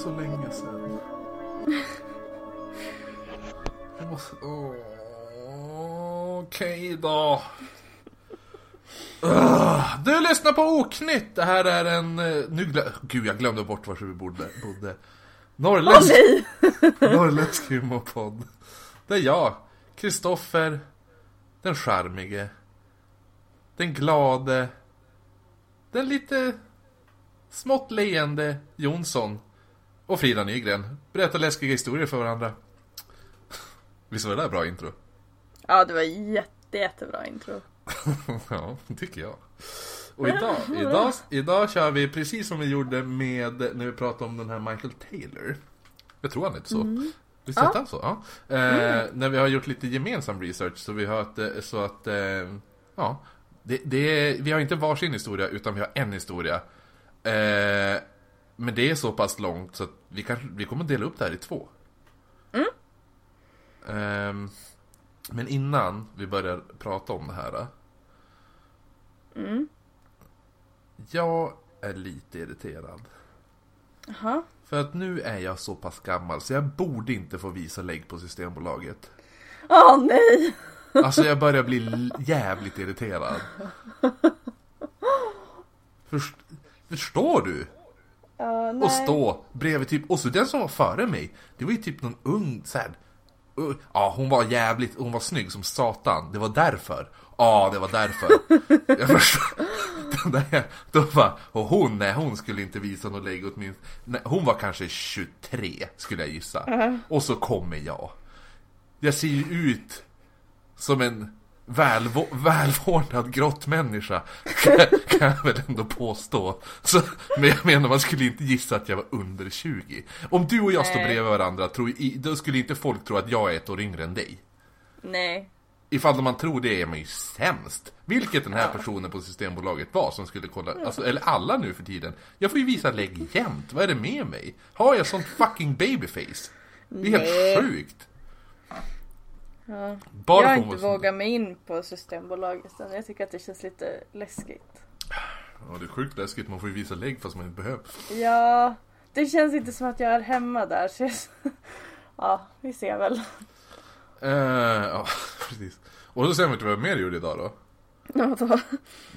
så länge sedan. Jag måste... Åh, Okej då. Uh, du lyssnar på Oknytt. Det här är en... eh, Nu glö... Gud, jag glömde bort var vi bodde. bodde. Norrländsk, nej! Norrländsk humorpodd. Det är jag, Kristoffer, den charmige, den glade, den lite smått leende Jonsson och Frida Nygren. Berättar läskiga historier för varandra. Visst var det där bra intro? Ja, det var jätte, jättebra intro. ja, tycker jag. Och idag, idag, idag kör vi precis som vi gjorde med när vi pratade om den här Michael Taylor. Jag tror han heter så. Visst hette han så? Ja. Eh, När vi har gjort lite gemensam research så vi har att, eh, så att, eh, ja. Det, det vi har inte varsin historia utan vi har en historia. Eh, men det är så pass långt så att vi, kanske, vi kommer dela upp det här i två. Ehm, men innan vi börjar prata om det här. Jag är lite irriterad. Jaha. För att nu är jag så pass gammal så jag borde inte få visa lägg på Systembolaget. Åh nej! Alltså jag börjar bli jävligt irriterad. Först, förstår du? Nej. Och stå bredvid typ, och så den som var före mig, det var ju typ någon ung så här, uh, Ja, hon var jävligt, hon var snygg som satan. Det var därför. Ja, det var därför. Jag förstår. Den där, då var, och hon, nej hon skulle inte visa något lägg åtminstone. Nej, hon var kanske 23, skulle jag gissa. Och så kommer jag. Jag ser ju ut som en välvå- välvårdad grottmänniska. Kan, kan jag väl ändå påstå. Så, men jag menar, man skulle inte gissa att jag var under 20. Om du och jag står bredvid varandra, tror, då skulle inte folk tro att jag är ett år yngre än dig. Nej. Ifall man tror det är man ju sämst. Vilket den här personen på Systembolaget var som skulle kolla, alltså, eller alla nu för tiden. Jag får ju visa lägg jämt, vad är det med mig? Har jag sånt fucking babyface? Det är helt sjukt. Ja. Bara jag har inte vågat mig in på Systembolaget än. Jag tycker att det känns lite läskigt. Ja, det är sjukt läskigt, man får ju visa lägg fast man inte behöver. Ja, det känns inte som att jag är hemma där. Så jag... Ja, vi ser väl. Eh, ja, precis. Och så sen vet du vad jag mer gjorde idag då? Ja, då.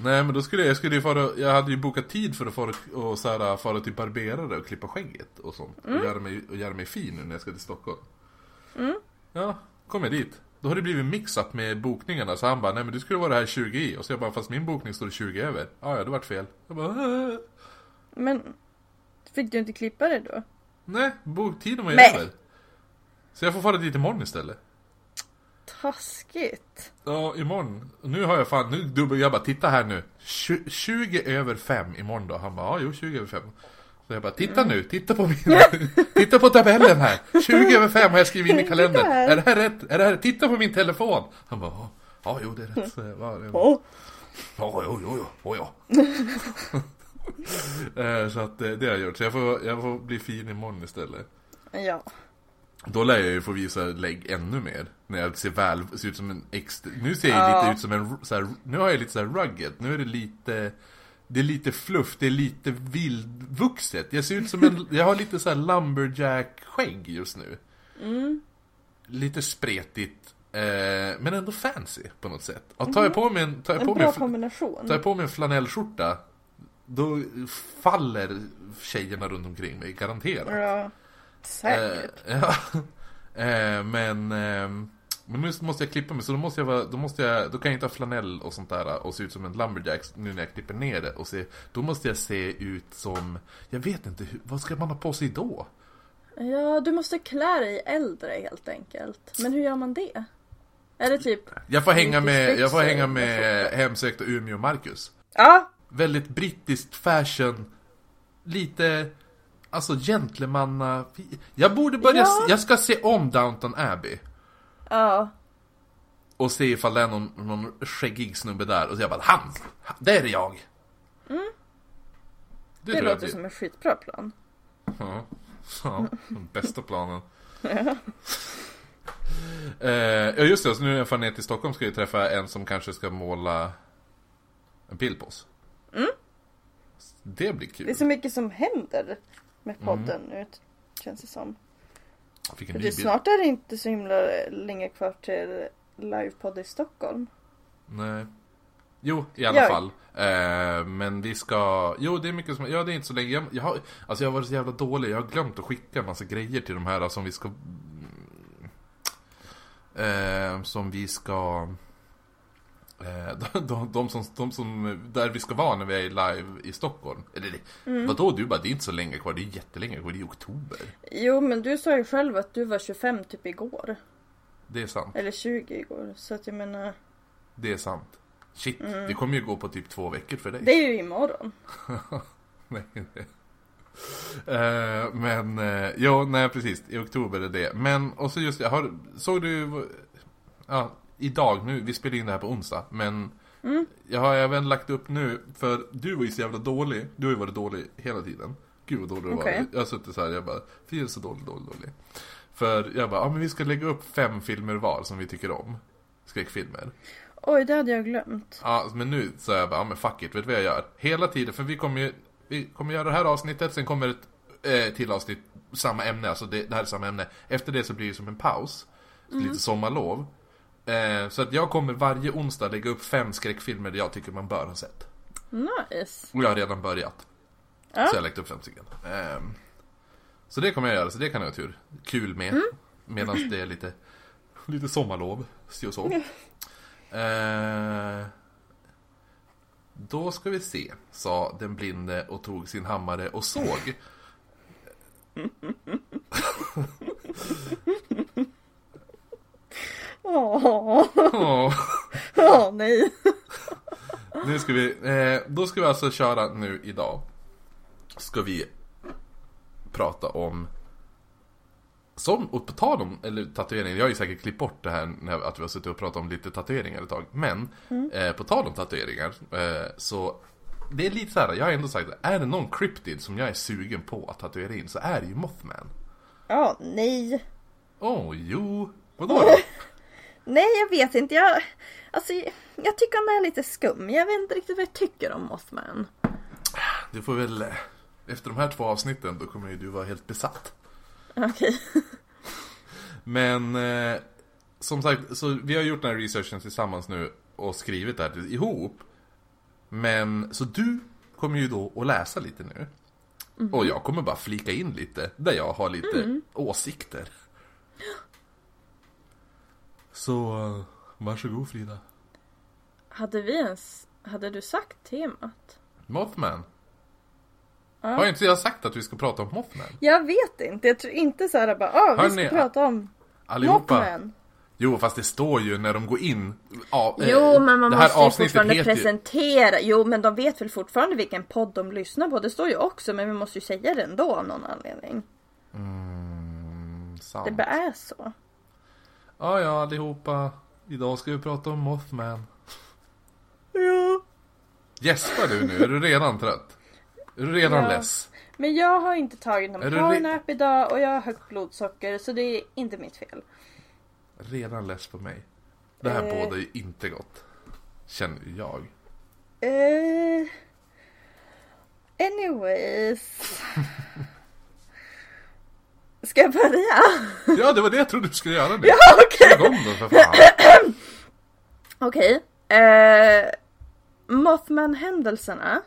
Nej men då skulle jag, jag skulle ju fara, jag hade ju bokat tid för att fara, och så här, fara till barberare och klippa skägget och sånt. Och, göra mig, och göra mig fin nu när jag ska till Stockholm. Ja, kom jag dit. Då har det blivit mix-up med bokningarna så han bara, nej men du skulle vara här 20 i. Och så jag bara, fast min bokning står 20 över. Ja, ja det vart fel. Jag bara, "Äh." Men fick du inte klippa det då? nej, boktiden var ju över. Så jag får fara dit imorgon istället. Taskigt. Ja, imorgon. Nu har jag fan, nu dubbel, jag bara titta här nu. Tju- 20 över 5 imorgon då. Han bara, ja jo 20 över 5. Så jag bara, titta nu, titta på min, titta på tabellen här. 20 över 5 har jag skrivit in i kalendern. Är det här rätt? Är det här, titta på min telefon. Han bara, ja, jo det är rätt. Ja, jo, jo, jo, oh, ja. Eh, Så att eh, det har jag gjort. Så jag får, jag får bli fin imorgon istället. Ja. Då lär jag ju få visa lägg ännu mer. När jag ser väl, ser ut som en extra, Nu ser jag Ja. lite ut som en, så här, nu har jag lite så här rugged. Nu är det lite, det är lite fluff, det är lite vildvuxet. Jag ser ut som en, jag har lite så här lumberjack-skägg just nu. Lite spretigt, eh, men ändå fancy på något sätt. Och tar jag på mig en, tar jag En på mig bra fl- kombination. tar jag på mig en flanellskjorta, då faller tjejerna runt omkring mig, garanterat. Ja. Säkert. Eh, ja. Eh, men, ehm, men nu måste jag klippa mig så då måste jag vara, då måste jag, då kan jag inte ha flanell och sånt där och se ut som en lumberjack nu när jag klipper ner det och se, då måste jag se ut som, jag vet inte, vad ska man ha på sig då? Ja, du måste klä dig äldre helt enkelt. Men hur gör man det? Är det typ... Jag får hänga med, jag får hänga med med hemsökta Umeå Marcus. Ja! Väldigt brittiskt fashion, lite, alltså gentlemanna, jag borde börja, Ja. se, jag ska se om Downton Abbey. Ja. Och se ifall det är någon, någon skäggig snubbe där och så jag bara han! Det är jag! Det, Det jag låter som en skitbra plan. Ja, ja, den bästa planen. eh, ja just det, så nu när jag far ner till Stockholm ska jag träffa en som kanske ska måla en bild på oss. Det blir kul. Det är så mycket som händer med podden nu. Känns det som. Jag fick en ny det, bild. snart är det inte så himla länge kvar till livepodd i Stockholm. Nej. Jo, i alla Ja. fall. Eh, men vi ska... Jo, det är mycket som... Ja, det är inte så länge. Jag, jag, har, alltså jag har varit så jävla dålig. Jag har glömt att skicka en massa grejer till de här som vi ska... Eh, som vi ska... Eh, de, de, de, som, de som... Där vi ska vara när vi är live i Stockholm. Eller Mm. vadå? Du bara, det är inte så länge kvar. Det är jättelänge kvar. Det är oktober. Jo men du sa ju själv att du var 25 typ igår. Det är sant. Eller 20 igår. Så att jag menar. Det är sant. Shit, det kommer ju gå på typ två veckor för dig. Det är ju imorgon. Nej, nej. Eh, men, uh, ja, nej precis. I oktober är det. Men, och så just det, har, såg du, ja, idag nu, vi spelar in det här på onsdag, men jag har även lagt upp nu, för du var ju så jävla dålig, du har ju varit dålig hela tiden. Gud vad dålig du Okej. var. Jag har suttit så här, jag bara, är så dålig, dålig, dålig. För jag bara, ja men vi ska lägga upp fem filmer var som vi tycker om. Skräckfilmer. Oj, det hade jag glömt. Ja, men nu så är jag bara, ja men fuck it, vet du vad jag gör? Hela tiden, för vi kommer ju, vi kommer göra det här avsnittet, sen kommer ett eh, till avsnitt, samma ämne, alltså det, det här är samma ämne. Efter det så blir det som en paus, så lite sommarlov. Eh, så att jag kommer varje onsdag lägga upp fem skräckfilmer där jag tycker man bör ha sett. Nice. Och jag har redan börjat. Ja. Så jag har lagt upp fem stycken. Ehm, så det kommer jag göra, så det kan jag ha tur. Kul med. Medan det är lite, lite sommarlov, si och så. Eh, då ska vi se, sa den blinde och tog sin hammare och såg. Åh, Åh, åh nej. nu ska vi, eh, då ska vi alltså köra nu idag. Ska vi prata om som, och på tal om, eller tatueringar, jag har ju säkert klippt bort det här när, att vi har suttit och pratat om lite tatueringar ett tag. Men, eh, på tal om tatueringar, eh, så det är lite så här, jag har ändå sagt att är det någon cryptid som jag är sugen på att tatuera in så är det ju Mothman. Ja, nej. Åh, oh, jo, vadå då? Nej, jag vet inte. Jag, alltså, jag tycker han är lite skum. Jag vet inte riktigt vad jag tycker om Mothman. Du får väl, efter de här två avsnitten då kommer ju du vara helt besatt. Okej. Men eh, som sagt, så vi har gjort den här researchen tillsammans nu och skrivit det här ihop. Men så du kommer ju då att läsa lite nu. Och jag kommer bara flika in lite, där jag har lite åsikter. Så varsågod Frida. Hade vi ens... Hade du sagt temat? Mothman. Ja. Har inte jag sagt att vi ska prata om Mothman? Jag vet inte. Jag tror inte så här bara, ah, vi ska prata om Allihopa. Mothman. Jo, fast det står ju när de går in. Ja, eh, Jo, men man måste ju fortfarande heter ju- presentera. Jo, men de vet väl fortfarande vilken podd de lyssnar på. Det står ju också, men vi måste ju säga det ändå av någon anledning. Mm, sant. Det bara är så. Ja, ja, allihopa. Idag ska vi prata om Mothman. Ja. Gäspar du nu? Är du redan trött? Är du redan Ja. less? Men jag har inte tagit någon powernap idag och jag har högt blodsocker så det är inte mitt fel. Redan less på mig. Det här Eh. båda ju inte gott. Känner jag. Eh, anyways. Ska jag börja? Ja, det var det jag trodde du skulle göra nu. Ja, okej. Kör igång för fan. Okej. Eh, Mothman-händelserna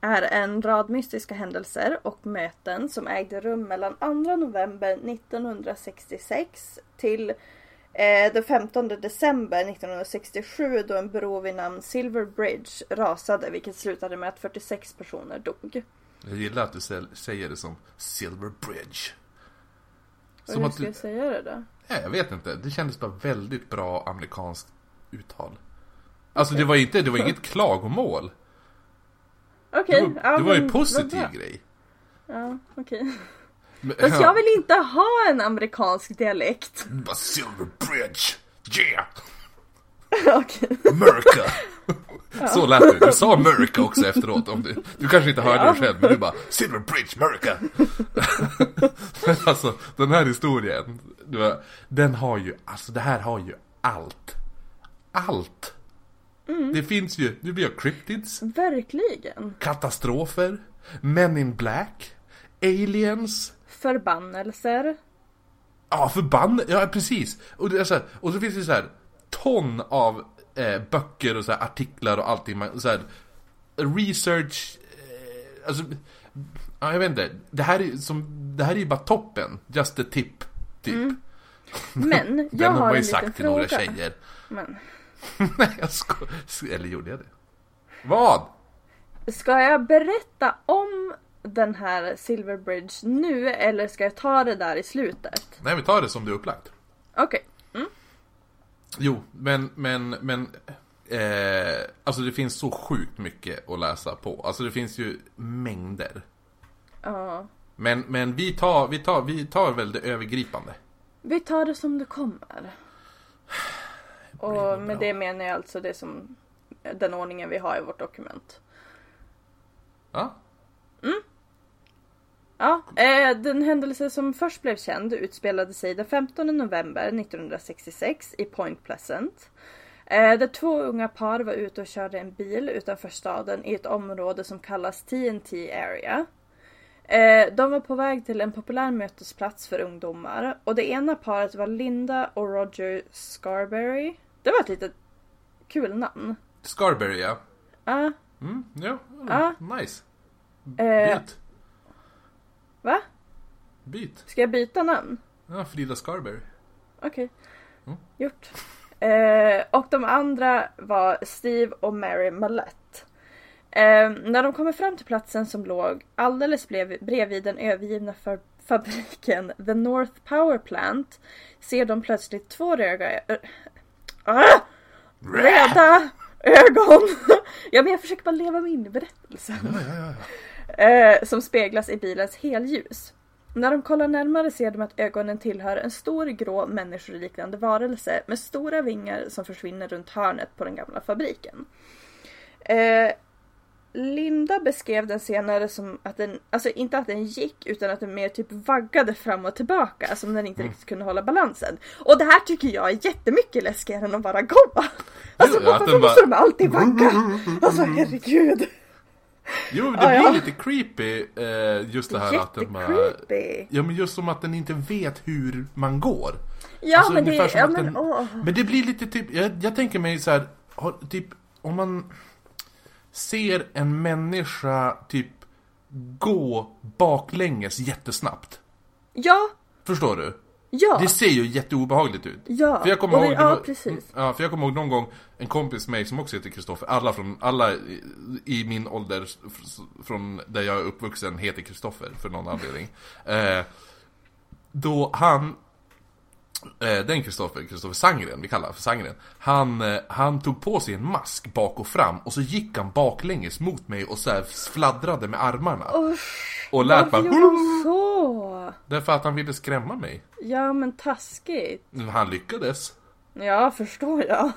är en rad mystiska händelser och möten som ägde rum mellan 2 november 1966 till eh, den 15 december 1967 då en bro vid namn Silver Bridge rasade vilket slutade med att 46 personer dog. Jag gillar att du sä- säger det som Silver Bridge. Som hur att ska du... jag säga det då? Nej, jag vet inte. Det kändes bara väldigt bra amerikanskt uttal. Alltså det var inte, det var inget klagomål. Okej, Det var, ja, det var ju men en positiv grej. Ja, okej. Men- Fast jag vill inte ha en amerikansk dialekt. Bara Silver Bridge! Yeah! okej. America! Så lät du. Du sa America också efteråt. Om du, du kanske inte hörde Ja. det själv, men du bara Silver Bridge, America! men alltså, den här historien. Den har ju, alltså det här har ju allt. Allt! Det finns ju, det blir cryptids, Verkligen. katastrofer, Men in Black, Aliens, förbannelser. Ja, förbann... Ja, precis. Och, det är så här, och så finns det så här ton av eh, böcker och så här, artiklar och allting. Man, så här, research... Eh, alltså, ja, jag vet inte. Det här, är, som, det här är ju bara toppen. Just a tip, typ. Mm. Men jag Den har har man ju sagt till några fråga. tjejer. Men, Nej, jag sko... Eller gjorde jag det? Vad? ska jag berätta om den här Silver Bridge nu eller ska jag ta det där i slutet? Nej, vi tar det som det är upplagt. Okej. Jo, men, men, men... Eh, alltså det finns så sjukt mycket att läsa på. Alltså det finns ju mängder. Ja. Men, men vi, tar, vi, tar, vi tar väl det övergripande. Vi tar det som det kommer. blir Och med det menar jag alltså det som den ordningen vi har i vårt dokument. Ja, Ja, eh, den händelse som först blev känd utspelade sig den 15 november 1966 i Point Pleasant. Eh, där två unga par var ute och körde en bil utanför staden i ett område som kallas TNT Area. Eh, de var på väg till en populär mötesplats för ungdomar och det ena paret var Linda och Roger Scarberry. Det var ett litet kul namn. Scarberry ja. Ja, Mm, ja, Ja. nice. eh, Byt. Va? Byt. Ska jag byta namn? Ja, Frida Scarberry. Okej. Mm. Gjort. Eh, och de andra var Steve och Mary Mallette. Eh, när de kommer fram till platsen som låg alldeles bredvid den övergivna fa- fabriken The North Power Plant ser de plötsligt två röda, äh, ah, röda ögon. ja men jag försöker bara leva mig in i berättelsen. Ja, ja, ja. Eh, som speglas i bilens helljus. När de kollar närmare ser de att ögonen tillhör en stor grå människoliknande varelse med stora vingar som försvinner runt hörnet på den gamla fabriken. Eh, Linda beskrev den senare som att den, alltså inte att den gick utan att den mer typ vaggade fram och tillbaka som den inte riktigt kunde hålla balansen. Och det här tycker jag är jättemycket läskigare än att bara gå. Alltså varför den bara- måste de alltid vagga? Alltså herregud. Jo, det Ja, blir ja. lite creepy eh, just det här att den bara... Jättecreepy. Ja, men just som att den inte vet hur man går. Ja Alltså, men det, som ja, men, åh. Men det blir lite typ, jag, jag tänker mig så här, typ om man ser en människa typ gå baklänges jättesnabbt. Ja, Förstår du? Ja, Det ser ju jätteobehagligt ut. ja. För jag kommer ihåg, det ja precis. Ja, för jag kommer ihåg någon gång en kompis med mig som också heter Kristoffer, alla från, alla i, i min ålder från där jag är uppvuxen heter Kristoffer för någon anledning. Eh, då han, eh, den Kristoffer, Kristoffer Sangren, vi kallar för Sangren, han, eh, han tog på sig en mask bak och fram och så gick han baklänges mot mig och så fladdrade med armarna. Usch, och lät varför bara gjorde han så? Därför att han ville skrämma mig. Ja men taskigt. Men Han lyckades. Ja, förstår jag.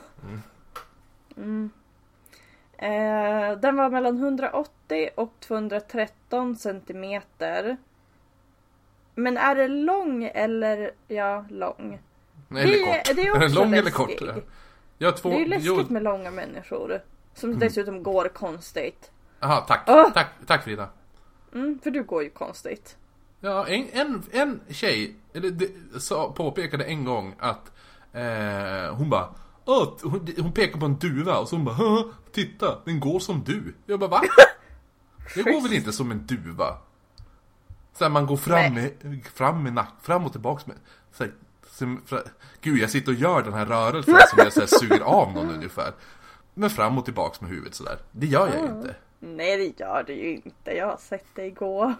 Mm. Eh, den var mellan 180 och 213 centimeter. Men är det lång eller ja, lång? Nej, Det eller är- kort. det är är den lång eller kort? Har två... Det är ju läskigt jo- med långa människor. Som Mm. dessutom går konstigt. Aha, tack. Åh! tack. Tack Frida. Mm, för du går ju konstigt. Ja, en, en, en tjej eller, det, sa, påpekade en gång att eh, hon bara hon, hon pekar på en duva och så hon bara "Haha, Titta, den går som du. Jag bara va? Det går väl inte som en duva? Så här, man går fram med, fram med nack, fram och tillbaks med så här, som, fra, Gud, jag sitter och gör den här rörelsen som jag så här, suger av någon ungefär. Men fram och tillbaks med huvudet sådär. Det gör jag ju inte. Nej det gör du ju inte. Jag har sett dig gå.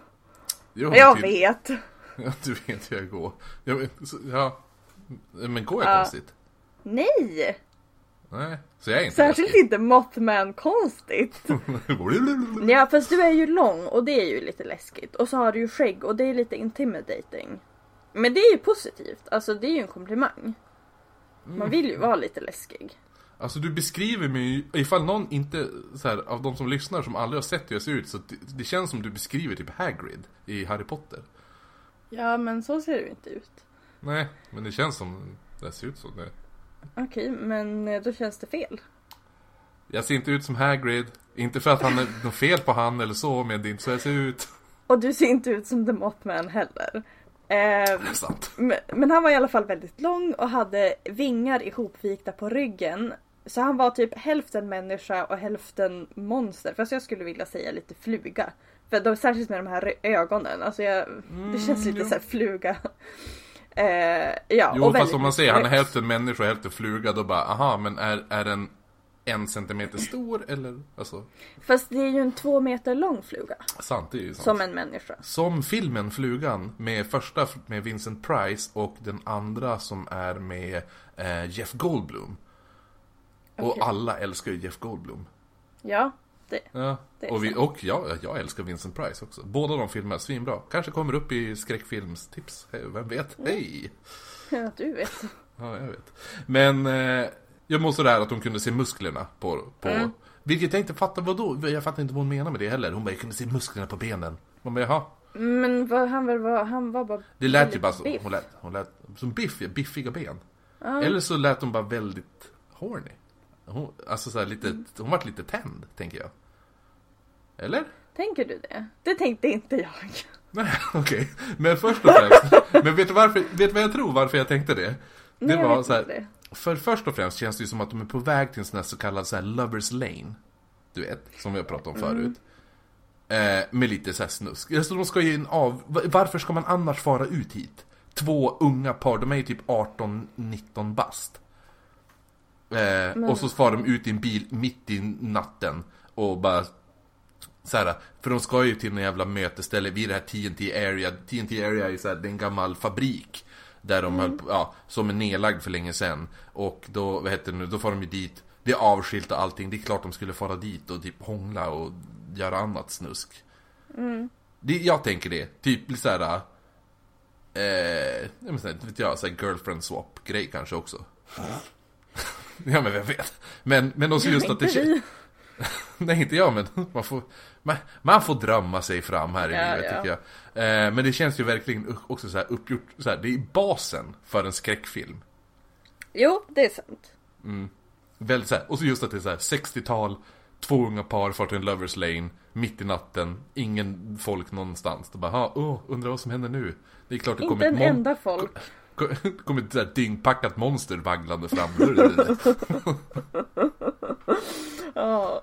Jo, Jag typ- vet. Ja, du vet hur jag går. Jag ja. Men går jag Ja. konstigt? Nej! Nej, så jag är inte Särskilt läskig. inte Mothman konstigt. Ja fast du är ju lång och det är ju lite läskigt. Och så har du ju skägg och det är lite intimidating. Men det är ju positivt. Alltså det är ju en komplimang. Man vill ju vara lite läskig. Alltså du beskriver mig ifall någon inte, så här, av de som lyssnar som aldrig har sett hur jag ser ut, så det, det känns som du beskriver typ Hagrid i Harry Potter. Ja men så ser ju inte ut. Nej, men det känns som det ser ut så nu. Okej men eh, då känns det fel. Jag ser inte ut som Hagrid, inte för att han är något fel på han eller så, men det är inte så jag ser ut. Och du ser inte ut som The Mothman heller. Eh, men, men han var i alla fall väldigt lång och hade vingar ihopvikta på ryggen. Så han var typ hälften människa och hälften monster. Fast jag skulle vilja säga lite fluga. För de, särskilt med de här ögonen. Alltså jag, det känns lite jo. så här fluga. Eh, ja, Jo och fast om man säger han är hälften människa och hälften fluga då bara aha men är, är den en centimeter stor eller? Alltså, Fast det är ju en två meter lång fluga. sant det är ju sant. Som en människa. Som filmen Flugan med första med Vincent Price och den andra som är med eh, Jeff Goldblum. Och alla älskar ju Jeff Goldblum. Ja, det. Ja. Det Och, vi, och jag, jag älskar Vincent Price också. Båda de filmerna är svinbra. Kanske kommer upp i skräckfilmstips. Vem vet? Hej! Ja, du vet. Ja, jag vet. Men eh, jag måste det här att hon kunde se musklerna på... på Mm. Vilket jag inte fattar, vadå? Jag fattar inte vad hon menar med det heller. Hon bara, jag kunde se musklerna på benen. Man bara, jaha. Men vad, han, var, han var bara... Det lät ju bara biff. Hon lät, hon lät som biff, biffiga ben. Eller så lät hon bara väldigt horny. Hon, alltså så lite, Mm. hon vart lite tänd, tänker jag. Eller? Tänker du det? Det tänkte inte jag. Nej, okej. Men först och främst. men vet du varför, vet du vad jag tror varför jag tänkte det? Det Nej, var så här, det. För först och främst känns det ju som att de är på väg till en sån här så kallad så här lovers lane. Du vet, som vi har pratat om Mm. förut. Eh, med lite så här snusk. Alltså de ska ju en av... va- Varför ska man annars fara ut hit? Två unga par, de är ju typ 18-19 bast. Eh, och så far de ut i en bil mitt i natten och bara så här, för de ska ju till en jävla mötesställe vid det här TNT Area. TNT Area är så här, det är en gammal fabrik. Där de höll på, ja, som är nedlagd för länge sedan. Och då, vad heter det nu, då får de ju dit. Det är avskilt och allting. Det är klart de skulle fara dit och typ hångla och göra annat snusk. Det, jag tänker det. Typ såhär... Eh, jag men, inte vet jag, så här girlfriend swap grej kanske också. ja men vem vet. Men, men också just att det vi. Nej, inte jag, men man får, man, man får drömma sig fram här i Ja, livet ja. tycker jag. Eh, men det känns ju verkligen också så här uppgjort, så här, det är basen för en skräckfilm. Jo, det är sant. Väldigt så här, och så just att det är så här 60-tal, två unga par far till en lovers lane, mitt i natten, ingen folk någonstans. Då bara, "Ha, åh, undrar vad som händer nu? Det är klart det Inte kommer en enda folk. Ko- kommer ett dyngpackat monster vaglande fram. Ja,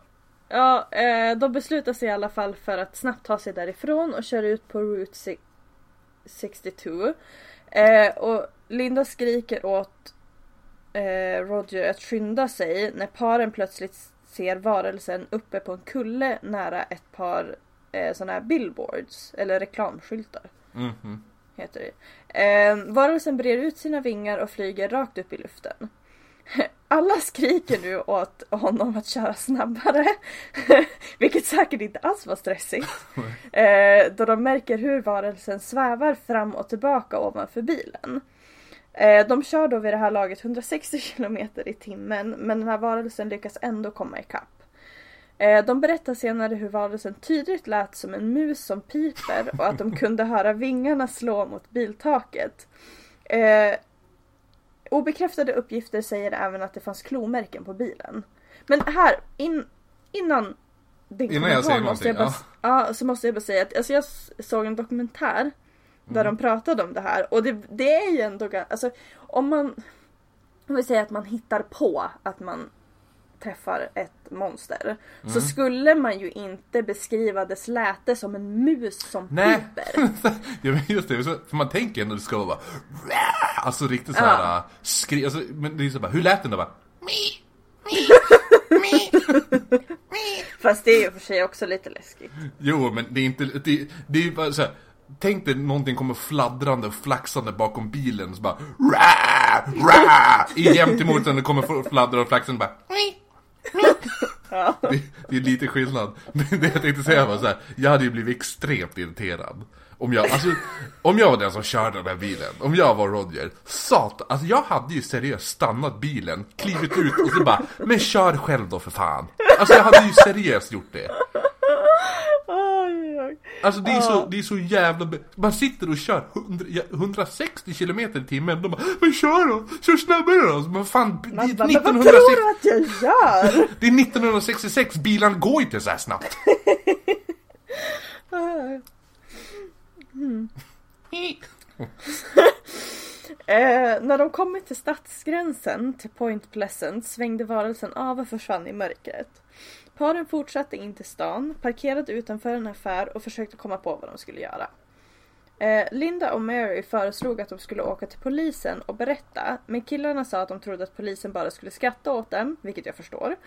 ja eh, de beslutar sig i alla fall för att snabbt ta sig därifrån och kör ut på Route si- 62. Eh, och Linda skriker åt eh, Roger att skynda sig när paren plötsligt ser varelsen uppe på en kulle nära ett par eh, sådana här billboards eller reklamskyltar. Mhm. Heter det. Eh, varelsen brer ut sina vingar och flyger rakt upp i luften. Alla skriker nu åt honom att köra snabbare. Vilket säkert inte alls var stressigt. Eh, då de märker hur varelsen svävar fram och tillbaka ovanför bilen. Eh, de kör då vid det här laget 160 km i timmen men den här varelsen lyckas ändå komma ikapp. Eh, de berättar senare hur varelsen tydligt lät som en mus som piper och att de kunde höra vingarna slå mot biltaket. Eh, obekräftade uppgifter säger även att det fanns klomärken på bilen. Men här, in, innan din Innan jag säger måste jag bara, någonting, ja. så måste jag bara säga att alltså jag såg en dokumentär där de pratade om det här och det, det är ju ändå alltså om man om vi säger att man hittar på att man träffar ett monster så skulle man ju inte beskriva dess läte som en mus som Nej. piper. ja just det, för man tänker ändå att det ska vara Alltså riktigt såhär Ja. ja. skri, alltså, men det är så bara, hur lät den då bara? Fast det är ju för sig också lite läskigt. Jo men det är inte, det, det är ju bara såhär Tänk dig någonting kommer fladdrande och flaxande bakom bilen och så bara Rah! Rah! I jämt emot den det kommer fladdra och flaxande bara det, det är lite skillnad. Men det jag tänkte säga var så här, jag hade ju blivit extremt irriterad. Om jag, alltså, om jag var den som körde den här bilen, om jag var Roger, satan, alltså jag hade ju seriöst stannat bilen, klivit ut och så bara, men kör själv då för fan. Alltså jag hade ju seriöst gjort det. Alltså det är, så, det är så jävla... Man sitter och kör 100, ja, 160 km i timmen. De bara, men kör då! Kör snabbare då! Så, Men fan, det Man är, bara, men vad 1960, tror du att jag gör? det är 1966, bilarna går inte så här snabbt. Eh, när de kommit till stadsgränsen till Point Pleasant svängde varelsen av och försvann i mörkret. Paren fortsatte in till stan, parkerade utanför en affär och försökte komma på vad de skulle göra. Eh, Linda och Mary föreslog att de skulle åka till polisen och berätta, men killarna sa att de trodde att polisen bara skulle skratta åt dem, vilket jag förstår.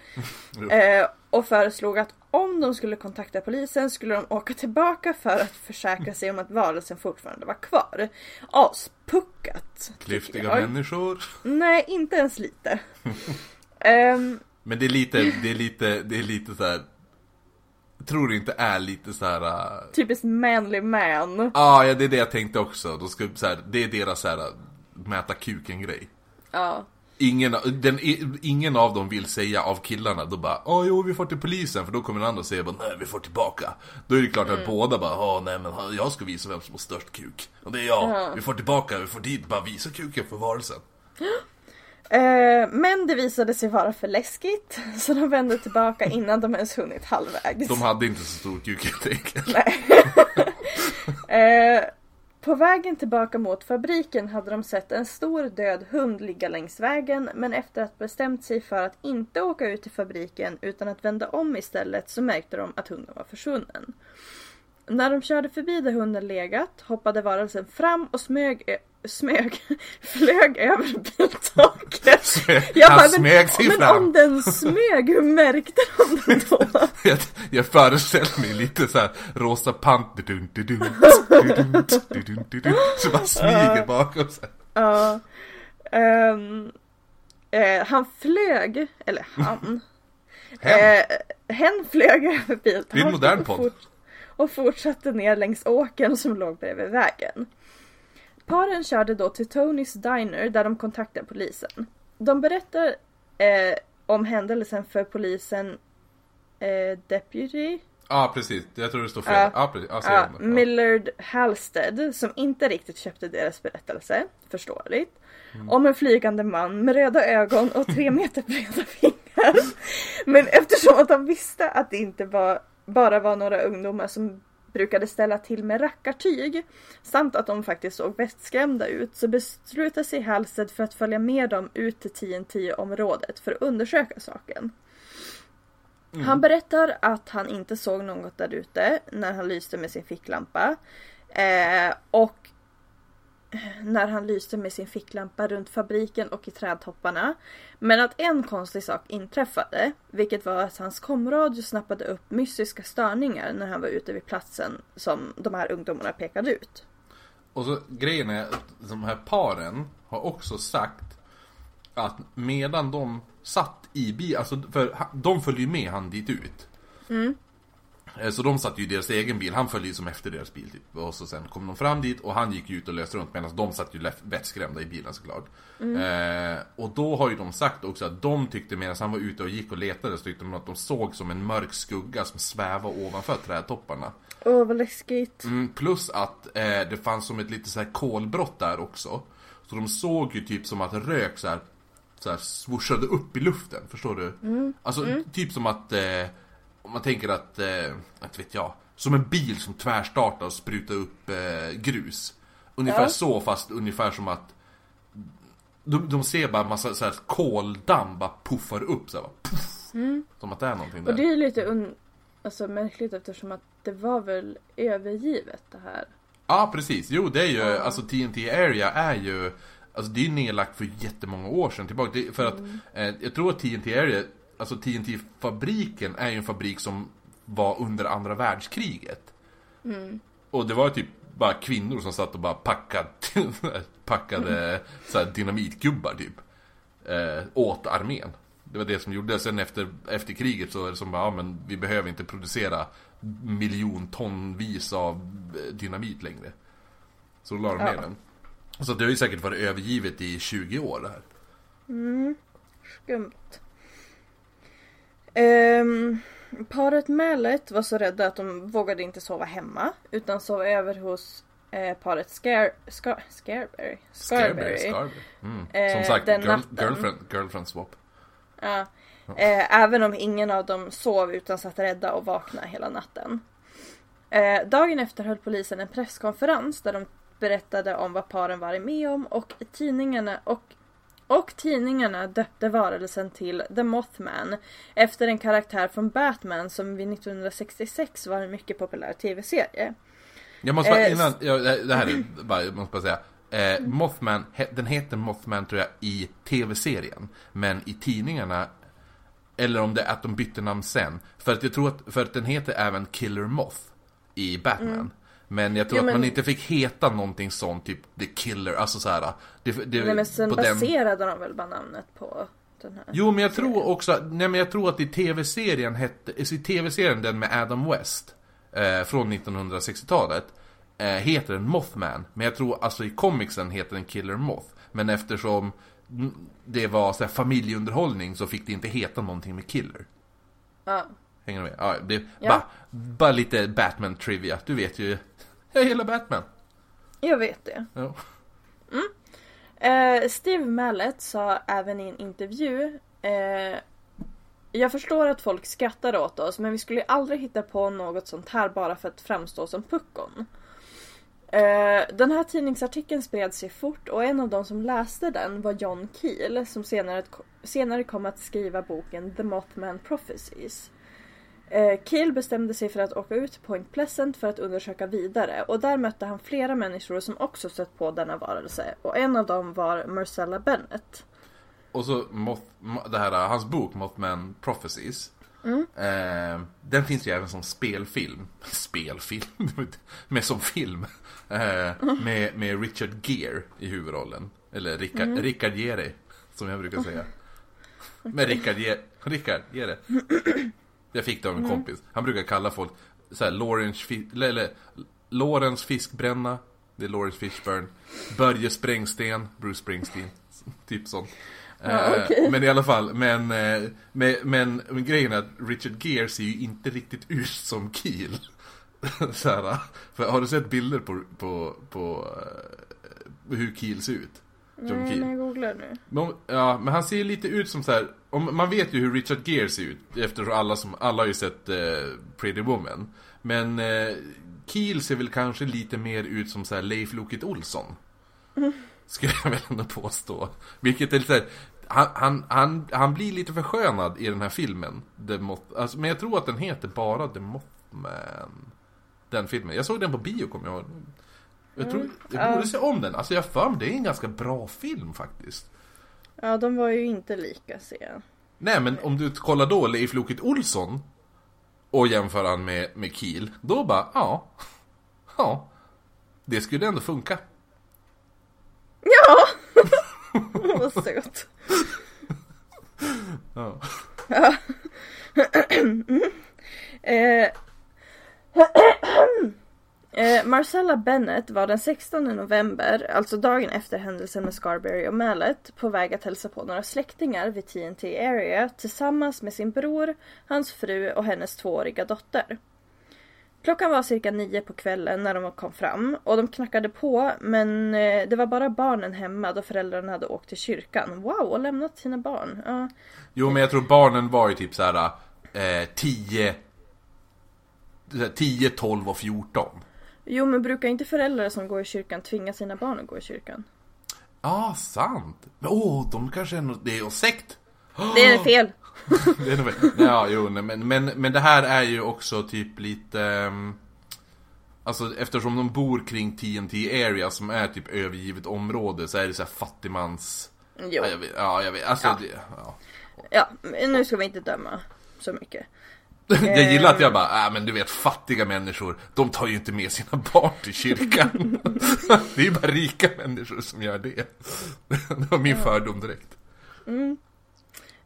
Eh, och föreslog att om de skulle kontakta polisen skulle de åka tillbaka för att försäkra sig om att varelsen fortfarande var kvar. Aspuckat! Klyftiga människor. Nej, inte ens lite. Ehm, Men det är lite, det är lite, det är lite så här. Tror du inte är lite så här. äh, typiskt manly man. Ah, ja, det är det jag tänkte också. De ska, så här, det är deras så här, äh, mäta kuken grej. Ja. Ingen, den, ingen av dem vill säga av killarna, då bara Åh jo vi får till polisen, för då kommer den andra säga bara Nej vi får tillbaka Då är det klart Mm. att båda bara Åh nej men jag ska visa vem som har störst kuk Och det är jag, Ja. vi får tillbaka, vi får dit, bara visa kuken för varelsen men det visade sig vara för läskigt, så de vände tillbaka innan de ens hunnit halvvägs. De hade inte så stor kuk helt enkelt Nej. eh, på vägen tillbaka mot fabriken hade de sett en stor död hund ligga längs vägen men efter att bestämt sig för att inte åka ut till fabriken utan att vända om istället så märkte de att hunden var försvunnen. När de körde förbi där hunden legat hoppade varelsen fram och smög smög, flög över biltaket. Jag bara, smög sig men, fram. men om den smög, hur märkte de den då? jag, jag föreställer mig lite så här rosa panter, dun, dun, dun, dun, dun, dun, dun, så man smyger uh, bakom sig. Ja. Uh, um, uh, han flög, eller han. Hen. Eh, hen flög över biltaket. Det är en modern podd. Fort, och fortsatte ner längs åkern som låg bredvid vägen. Paren körde då till Tonys Diner där de kontaktade polisen. De berättar eh, om händelsen för polisen eh, Deputy Ja precis, jag tror det står fel Ja, om det. Ja. Millard Halstead som inte riktigt köpte deras berättelse, förståeligt. Mm. Om en flygande man med röda ögon och tre meter breda fingrar. Men eftersom att han visste att det inte var, bara var några ungdomar som brukade ställa till med rackartyg samt att de faktiskt såg västskrämda ut så beslutade sig Halstead för att följa med dem ut till TNT-området för att undersöka saken. Han berättar att han inte såg något där ute när han lyste med sin ficklampa. Eh, och när han lyste med sin ficklampa runt fabriken och i trädtopparna. Men att en konstig sak inträffade, vilket var att hans komradio snappade upp mystiska störningar när han var ute vid platsen som de här ungdomarna pekade ut. Och så grejen är att de här paren har också sagt att medan de satt i bil, alltså för de följde ju med han dit ut. Eh, Så de satt ju i deras egen bil, han följde ju som efter deras bil typ. Och så sen kom de fram dit och han gick ut och löste runt medan de satt ju vettskrämda i bilen såklart. Eh, och då har ju de sagt också att de tyckte medan han var ute och gick och letade så tyckte de att de såg som en mörk skugga som svävade ovanför trädtopparna. Åh vad läskigt. Mm, plus att eh, det fanns som ett lite så här kolbrott där också. Så de såg ju typ som att rök så här, så här upp i luften, förstår du? Alltså typ som att, eh, om man tänker att, eh, inte vet jag, som en bil som tvärstartar och sprutar upp eh, grus. Ungefär Ja. så, fast ungefär som att de, de ser bara massa så här koldamm bara puffar upp så här, bara, puff, Som att det är någonting där. Och det är lite un- alltså, märkligt eftersom att det var väl övergivet det här. Ja, precis. Jo, det är ju, alltså TNT Area är ju, alltså det är ju nedlagt för jättemånga år sedan tillbaka. Det, för att, eh, jag tror att TNT Area, alltså TNT-fabriken är ju en fabrik som var under andra världskriget. Och det var typ bara kvinnor som satt och bara packade, packade så här dynamitgubbar typ. Eh, åt armén. Det var det som gjordes. Sen efter, efter kriget så är det som bara, ja men vi behöver inte producera miljontonvis av eh, dynamit längre. Så då la de ner Ja. den. Så det har ju säkert varit övergivet i 20 år det här. Skumt. Ehm, paret Mallet var så rädda att de vågade inte sova hemma utan sov över hos eh, paret Scare, Scar, Scarberry. Scarberry. Scarberry. Mm. Eh, Som sagt, girl, natten. girlfriend, girlfriend swap. Ja. Eh, även om ingen av dem sov utan satt rädda och vakna hela natten. Eh, dagen efter höll polisen en presskonferens där de berättade om vad paren varit med om och tidningarna och och tidningarna döpte varelsen till The Mothman efter en karaktär från Batman som vid 1966 var en mycket populär tv-serie. Jag måste bara Eh, innan, ja, det här är bara, jag måste bara säga. Eh, Mothman, den heter Mothman tror jag i tv-serien. Men i tidningarna, eller om det är att de bytte namn sen. För att jag tror att, för att den heter även Killer Moth i Batman. Men jag tror. Ja, att man inte fick heta någonting sånt, typ The Killer, alltså så här. Det, det, Nej men sen på den- baserade de väl bara namnet på den här. Jo, men jag tror också, nej men jag tror att i tv-serien hette, i tv-serien den med Adam West, eh, från 1960-talet, eh, heter den Mothman. Men jag tror, alltså i comicsen heter den Killer Moth. Men eftersom det var så här, familjeunderhållning så fick det inte heta någonting med Killer. Ja. Hänger du med? Ja, det Ja. bara, bara lite Batman-trivia. Du vet ju, jag gillar Batman. Jag vet det. Ja. Eh, Steve Mallet sa även i en intervju eh, Jag förstår att folk skrattar åt oss men vi skulle aldrig hitta på något sånt här bara för att framstå som puckon. Eh, den här tidningsartikeln spred sig fort och en av de som läste den var John Keel som senare, senare kom att skriva boken The Mothman Prophecies. Eh, Keel bestämde sig för att åka ut till Point Pleasant för att undersöka vidare och där mötte han flera människor som också stött på denna varelse och en av dem var Marcella Bennett. Och så Moth, Mo- det här, hans bok Mothman Prophecies. Eh, den finns ju även som spelfilm. Spelfilm? med som film. Eh, med, med Richard Gere i huvudrollen. Eller Rickard, Rickard Gere, som jag brukar säga. Med Rickard Gere. Rickard Gere. Jag fick det av en kompis. Han brukar kalla folk så här, Lawrence, Fi- eller, Lawrence Fiskbränna. Det är Lawrence Fishburne. Börje Sprängsten, Bruce Springsteen. Typ sånt. Ja, Eh, okej. Men i alla fall, men, eh, men, men, men grejen är att Richard Gere ser ju inte riktigt ut som Keel. så här, för har du sett bilder på, på, på eh, hur Keel ser ut? John Nej, Keel. men jag googlar nu. Men, ja, men han ser ju lite ut som så här. Om, man vet ju hur Richard Gere ser ut eftersom alla, som, alla har ju sett eh, Pretty Woman. Men eh, Keel ser väl kanske lite mer ut som så här Leif Loket Olsson. Skulle jag väl ändå påstå. Vilket är lite här, han, han, han, han blir lite förskönad i den här filmen. The Moth, alltså, men jag tror att den heter bara The Mothman. Den filmen. Jag såg den på bio kommer jag ihåg. Jag tror, jag borde se om den. Alltså jag för mig, det är en ganska bra film faktiskt. Ja, de var ju inte lika ser. Nej men om du kollar då Leif Loket Olsson och jämför han med, med Kiel, då bara, ja. Ja. Det skulle ändå funka. Ja! Vad söt. Ja. Eh, eh, Marcella Bennett var den 16 november, alltså dagen efter händelsen med Scarberry och Mallet, på väg att hälsa på några släktingar vid TNT Area tillsammans med sin bror, hans fru och hennes tvååriga dotter. Klockan var cirka nio på kvällen när de kom fram och de knackade på men eh, det var bara barnen hemma då föräldrarna hade åkt till kyrkan. Wow, och lämnat sina barn. Ja. Jo men jag tror barnen var ju typ såhär eh, 10, 10, 12 och 14. Jo men brukar inte föräldrar som går i kyrkan tvinga sina barn att gå i kyrkan? Ja, ah, sant. Åh, oh, de kanske är något, det är sekt. Det är fel! det är nog, ja, jo, nej, men, men, men det här är ju också typ lite... ehm, Alltså eftersom de bor kring TNT area som är typ övergivet område så är det så här fattigmans... Jo. Ja, jag vet, ja, jag vet alltså Ja. det, ja. Ja, nu ska vi inte döma så mycket. Jag gillar att jag bara, äh, men du vet fattiga människor, de tar ju inte med sina barn till kyrkan. det är ju bara rika människor som gör det. det var min fördom direkt.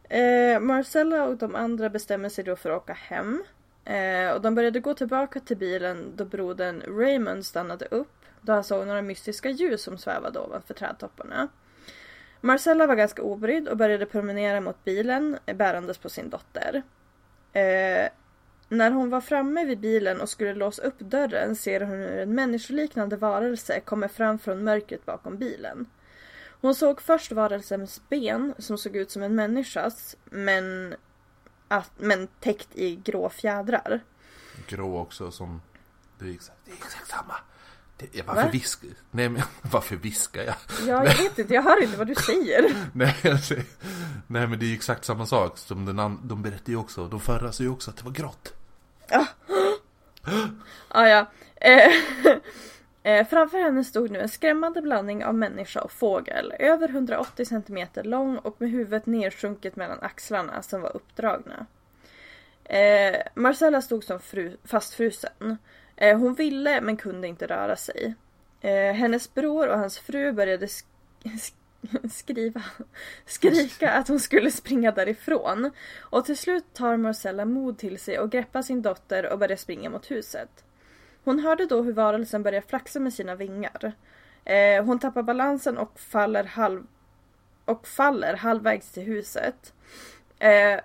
Eh, Marcella och de andra bestämmer sig då för att åka hem. Eh, och de började gå tillbaka till bilen då brodern Raymond stannade upp. Då han såg några mystiska ljus som svävade ovanför trädtopparna. Marcella var ganska obrydd och började promenera mot bilen eh, bärandes på sin dotter. Eh, när hon var framme vid bilen och skulle låsa upp dörren ser hon hur en människoliknande varelse kommer fram från mörkret bakom bilen. Hon såg först varelsens ben som såg ut som en människas men, att, men täckt i grå fjädrar. Grå också som Det är exakt, det är exakt samma. Det, varför Va? viskar Nej men varför viskar jag? Ja, jag vet inte, jag hör inte vad du säger. Nej, säger, nej men det är ju exakt samma sak som den an, de berättar ju också, de förra sa ju också att det var grått. Ah, ja. eh, eh, framför henne stod nu en skrämmande blandning av människa och fågel. Över 180 cm lång och med huvudet nedsjunket mellan axlarna som var uppdragna. Eh, Marcella stod som fru, fastfrusen. Eh, hon ville men kunde inte röra sig. Eh, hennes bror och hans fru började sk- skriva, skrika att hon skulle springa därifrån. Och till slut tar Marcella mod till sig och greppar sin dotter och börjar springa mot huset. Hon hörde då hur varelsen börjar flaxa med sina vingar. Eh, hon tappar balansen och faller, halv, och faller halvvägs till huset. Eh,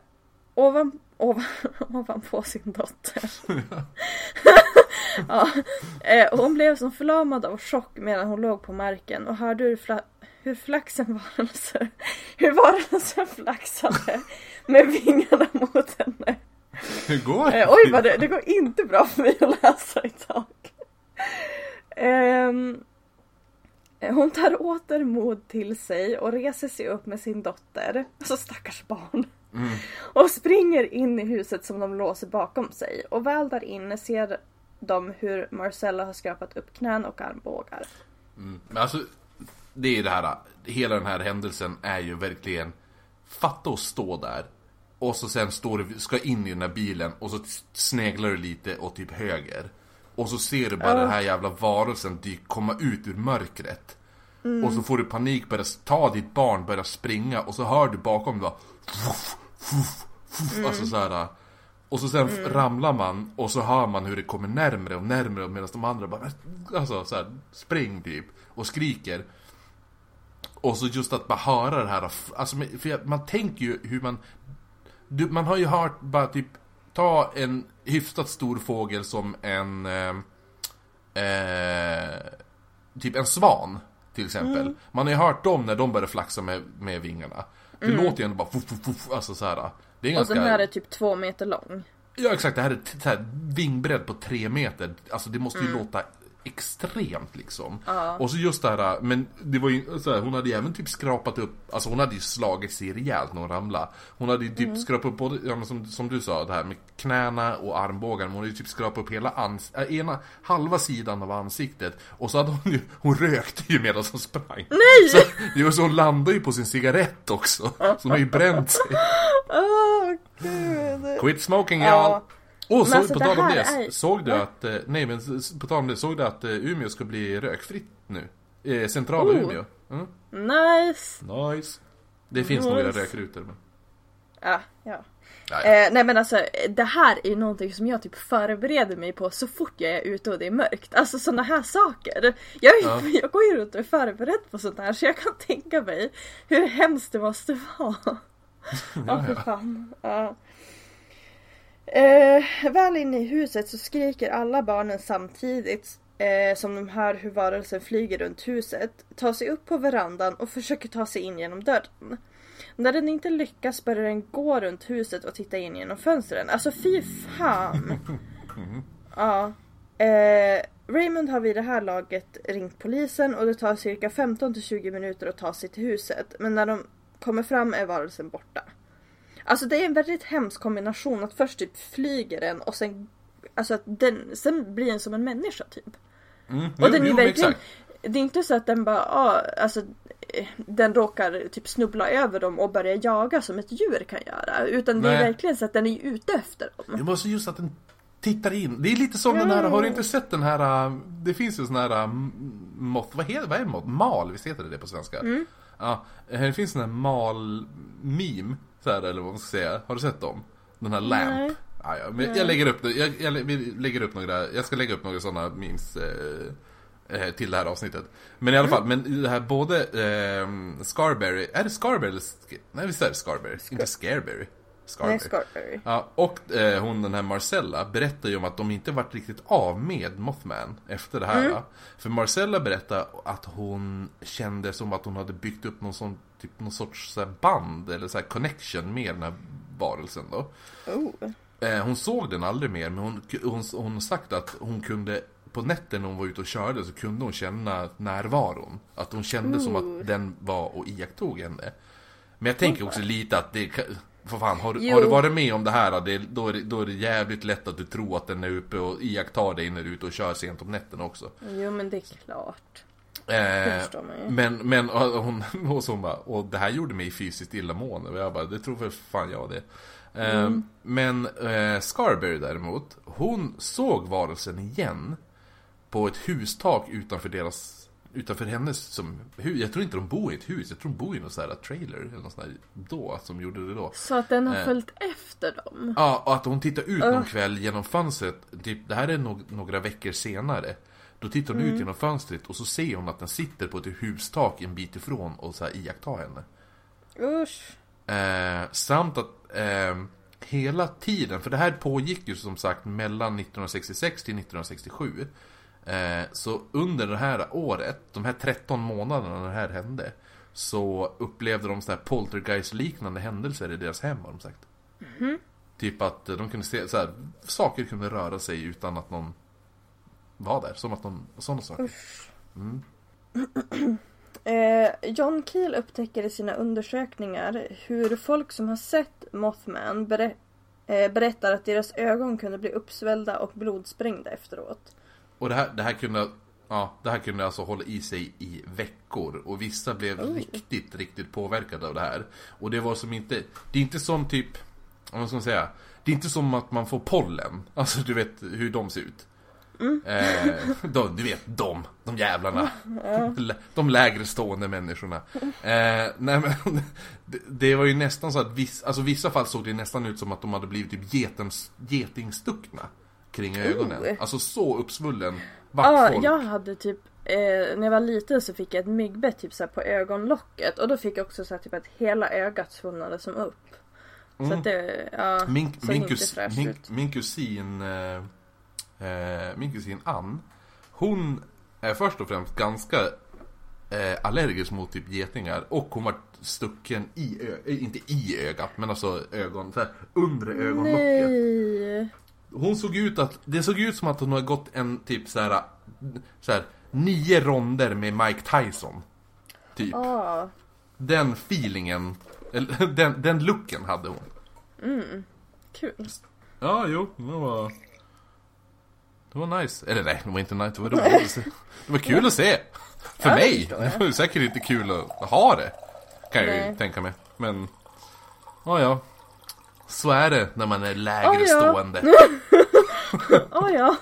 ovan, ovan, ovanpå sin dotter. ja, eh, hon blev som förlamad av chock medan hon låg på marken och hörde hur, fla, hur flaxen varelser, hur varelsen flaxade med vingarna mot henne. Hur går Eh, oj vad det, det går inte bra för mig att läsa idag. Ehm, eh, hon tar åter mod till sig och reser sig upp med sin dotter, alltså stackars barn. Mm. Och springer in i huset som de låser bakom sig. Och väl där inne ser de hur Marcella har skrapat upp knän och armbågar. Mm. Men alltså, det är det här, hela den här händelsen är ju verkligen Fatta att stå där Och så sen står du, ska in i den här bilen och så sneglar du lite åt typ höger Och så ser du bara Ja. den här jävla varelsen dyk, komma ut ur mörkret Och så får du panik, börja ta ditt barn, börja springa och så hör du bakom bara fuff, fuff, fuff, Alltså så här. Och så sen ramlar man och så hör man hur det kommer närmre och närmre medan de andra bara Alltså så här, spring typ och skriker. Och så just att bara höra det här Alltså för man tänker ju hur man du, Man har ju hört bara typ Ta en hyfsat stor fågel som en eh, eh, Typ en svan Till exempel. Man har ju hört dem när de börjar flaxa med, med vingarna Det låter ju ändå bara fuff, fuff, fuff, Alltså så här. Det är Och ganska den här är typ två meter lång. Ja exakt, det här är så här, vingbredd på tre meter. Alltså det måste ju låta extremt liksom. Ja. Och så just det här, men det var ju så här, hon hade ju även typ skrapat upp, alltså hon hade ju slagit sig rejält när hon ramlade. Hon hade ju typ skrapat upp både, ja, men som, som du sa, det här med knäna och armbågar. Men hon hade ju typ skrapat upp hela ans, äh, ena, halva sidan av ansiktet. Och så hade hon ju, hon rökte ju medan hon sprang. Nej! Så, det var så hon landade ju på sin cigarett också. Så hon har ju bränt sig. Åh gud. Quit smoking Ja. y'all! Och så, alltså, på tal om det, är- såg du att, eh, nej men på tal om det, såg du att eh, Umeå ska bli rökfritt nu? Eh, centrala Oh. Umeå. Mm. Nice. Nice. Det finns några Nice. rökrutor men... Ja, ja. Ja, ja. Eh, nej men alltså det här är ju någonting som jag typ förbereder mig på så fort jag är ute och det är mörkt. Alltså sådana här saker. Jag, Ja. jag går ju runt och är förberedd på sånt här så jag kan tänka mig hur hemskt det måste vara. Ja, Ja, för fan. Ja. Eh, väl inne i huset så skriker alla barnen samtidigt eh, som de hör hur varelsen flyger runt huset, tar sig upp på verandan och försöker ta sig in genom dörren. När den inte lyckas börjar den gå runt huset och titta in genom fönstren. Alltså fy fan! Ja. Eh, Raymond har vid det här laget ringt polisen och det tar cirka 15 till 20 minuter att ta sig till huset. Men när de kommer fram är varelsen borta. Alltså det är en väldigt hemsk kombination att först typ flyger den och sen Alltså att den, sen blir den som en människa typ. Mm. Och Jo, den är jo, verkligen, exakt. det är inte så att den bara, ah, alltså den råkar typ snubbla över dem och börja jaga som ett djur kan göra. Utan det är Nej. verkligen så att den är ute efter dem. Det måste just att den tittar in. Det är lite som den här, har du inte sett den här, äh, det finns ju sån här äh, moth, vad heter vad är moth? Mal, visst heter det det på svenska? Mm. Ja, det finns sån här mal-meme, så här, eller vad man ska säga. Har du sett dem? Den här lamp. Nej. Ja, men jag lägger upp det, jag, jag, lägger upp några, jag ska lägga upp några sådana memes eh, eh, till det här avsnittet. Men i alla fall, men det här både eh, Scarberry, är det Scarberry eller, nej visst är det Scarberry? Inte Scareberry? Scarberry. Nej, Scarberry. Ja, och eh, hon den här Marcella berättar ju om att de inte varit riktigt av med Mothman efter det här. va? För Marcella berättar att hon kände som att hon hade byggt upp någon, sån, typ, någon sorts så band eller så connection med den här varelsen då. Oh. Eh, hon såg den aldrig mer, men hon, hon, hon sagt att hon kunde på nätten när hon var ute och körde så kunde hon känna närvaron. Att hon kände som att den var och iakttog henne. Men jag tänker också lite att det för fan, har, du- har du varit med om det här, det, då, är det, då är det jävligt lätt att du tror att den är uppe och iakttar dig när du är ute och kör sent om nätterna också. Jo men det är klart. Eh, men, men och hon, och så hon bara, och det här gjorde mig fysiskt illamående. Och jag bara, det tror för fan jag det. Eh, Mm. Men eh, Scarberry däremot, hon såg varelsen igen på ett hustak utanför deras Utanför hennes som, jag tror inte de bor i ett hus, jag tror de bor i någon sån här trailer eller något sånt där då, som gjorde det då. Så att den har Eh. följt efter dem? Ja, och att hon tittar ut någon Ugh. kväll genom fönstret, typ, det här är no- några veckor senare. Då tittar hon Mm. ut genom fönstret och så ser hon att den sitter på ett hustak en bit ifrån och så här iakttar henne. Usch. Eh, samt att eh, hela tiden, för det här pågick ju som sagt mellan 1966 till 1967. Eh, så under det här året, de här 13 månaderna när det här hände, så upplevde de så här poltergeist-liknande händelser i deras hem har de sagt. Typ att de kunde se, så här, saker kunde röra sig utan att någon var där. Som att någon, sådana saker. Mm. Eh, John Keel upptäcker i sina undersökningar hur folk som har sett Mothman berä- eh, berättar att deras ögon kunde bli uppsvällda och blodsprängda efteråt. Och det här, det här kunde Ja, det här kunde alltså hålla i sig i veckor och vissa blev riktigt, riktigt påverkade av det här. Och det var som inte, det är inte som typ, vad ska man säga, det är inte som att man får pollen. Alltså du vet hur de ser ut. Eh, de, du vet, de, de jävlarna. De lägre stående människorna. Eh, nej men, det, det var ju nästan så att viss, alltså vissa fall såg det nästan ut som att de hade blivit typ getens, getingstuckna kring ögonen. Oh. Alltså så uppsvullen vart folk. jag hade typ eh, när jag var liten så fick jag ett myggbett typ så på ögonlocket och då fick jag också så här, typ att hela ögat svullnade som upp. Så att det, ja, Min, min, kus, min, min kusin eh, eh, Min kusin Ann Hon är först och främst ganska eh, allergisk mot typ getingar och hon var stucken i ö, eh, inte i ögat men alltså ögon, så här, undre ögonlocket. Nej. Hon såg ut att, det såg ut som att hon hade gått en typ så här, så här nio ronder med Mike Tyson. Typ. Ja. Den feelingen, eller den, den looken hade hon. Kul. Ja, jo, det var... Det var nice. Eller nej, det var inte nice, det var roligt att se. Det var kul att se. För Ja, det mig. förstår jag. Det var ju säkert inte kul att ha det. Kan jag ju Nej. tänka mig. Men, ja ja. Så är det när man är lägre Ja, ja. stående. Oh, ja.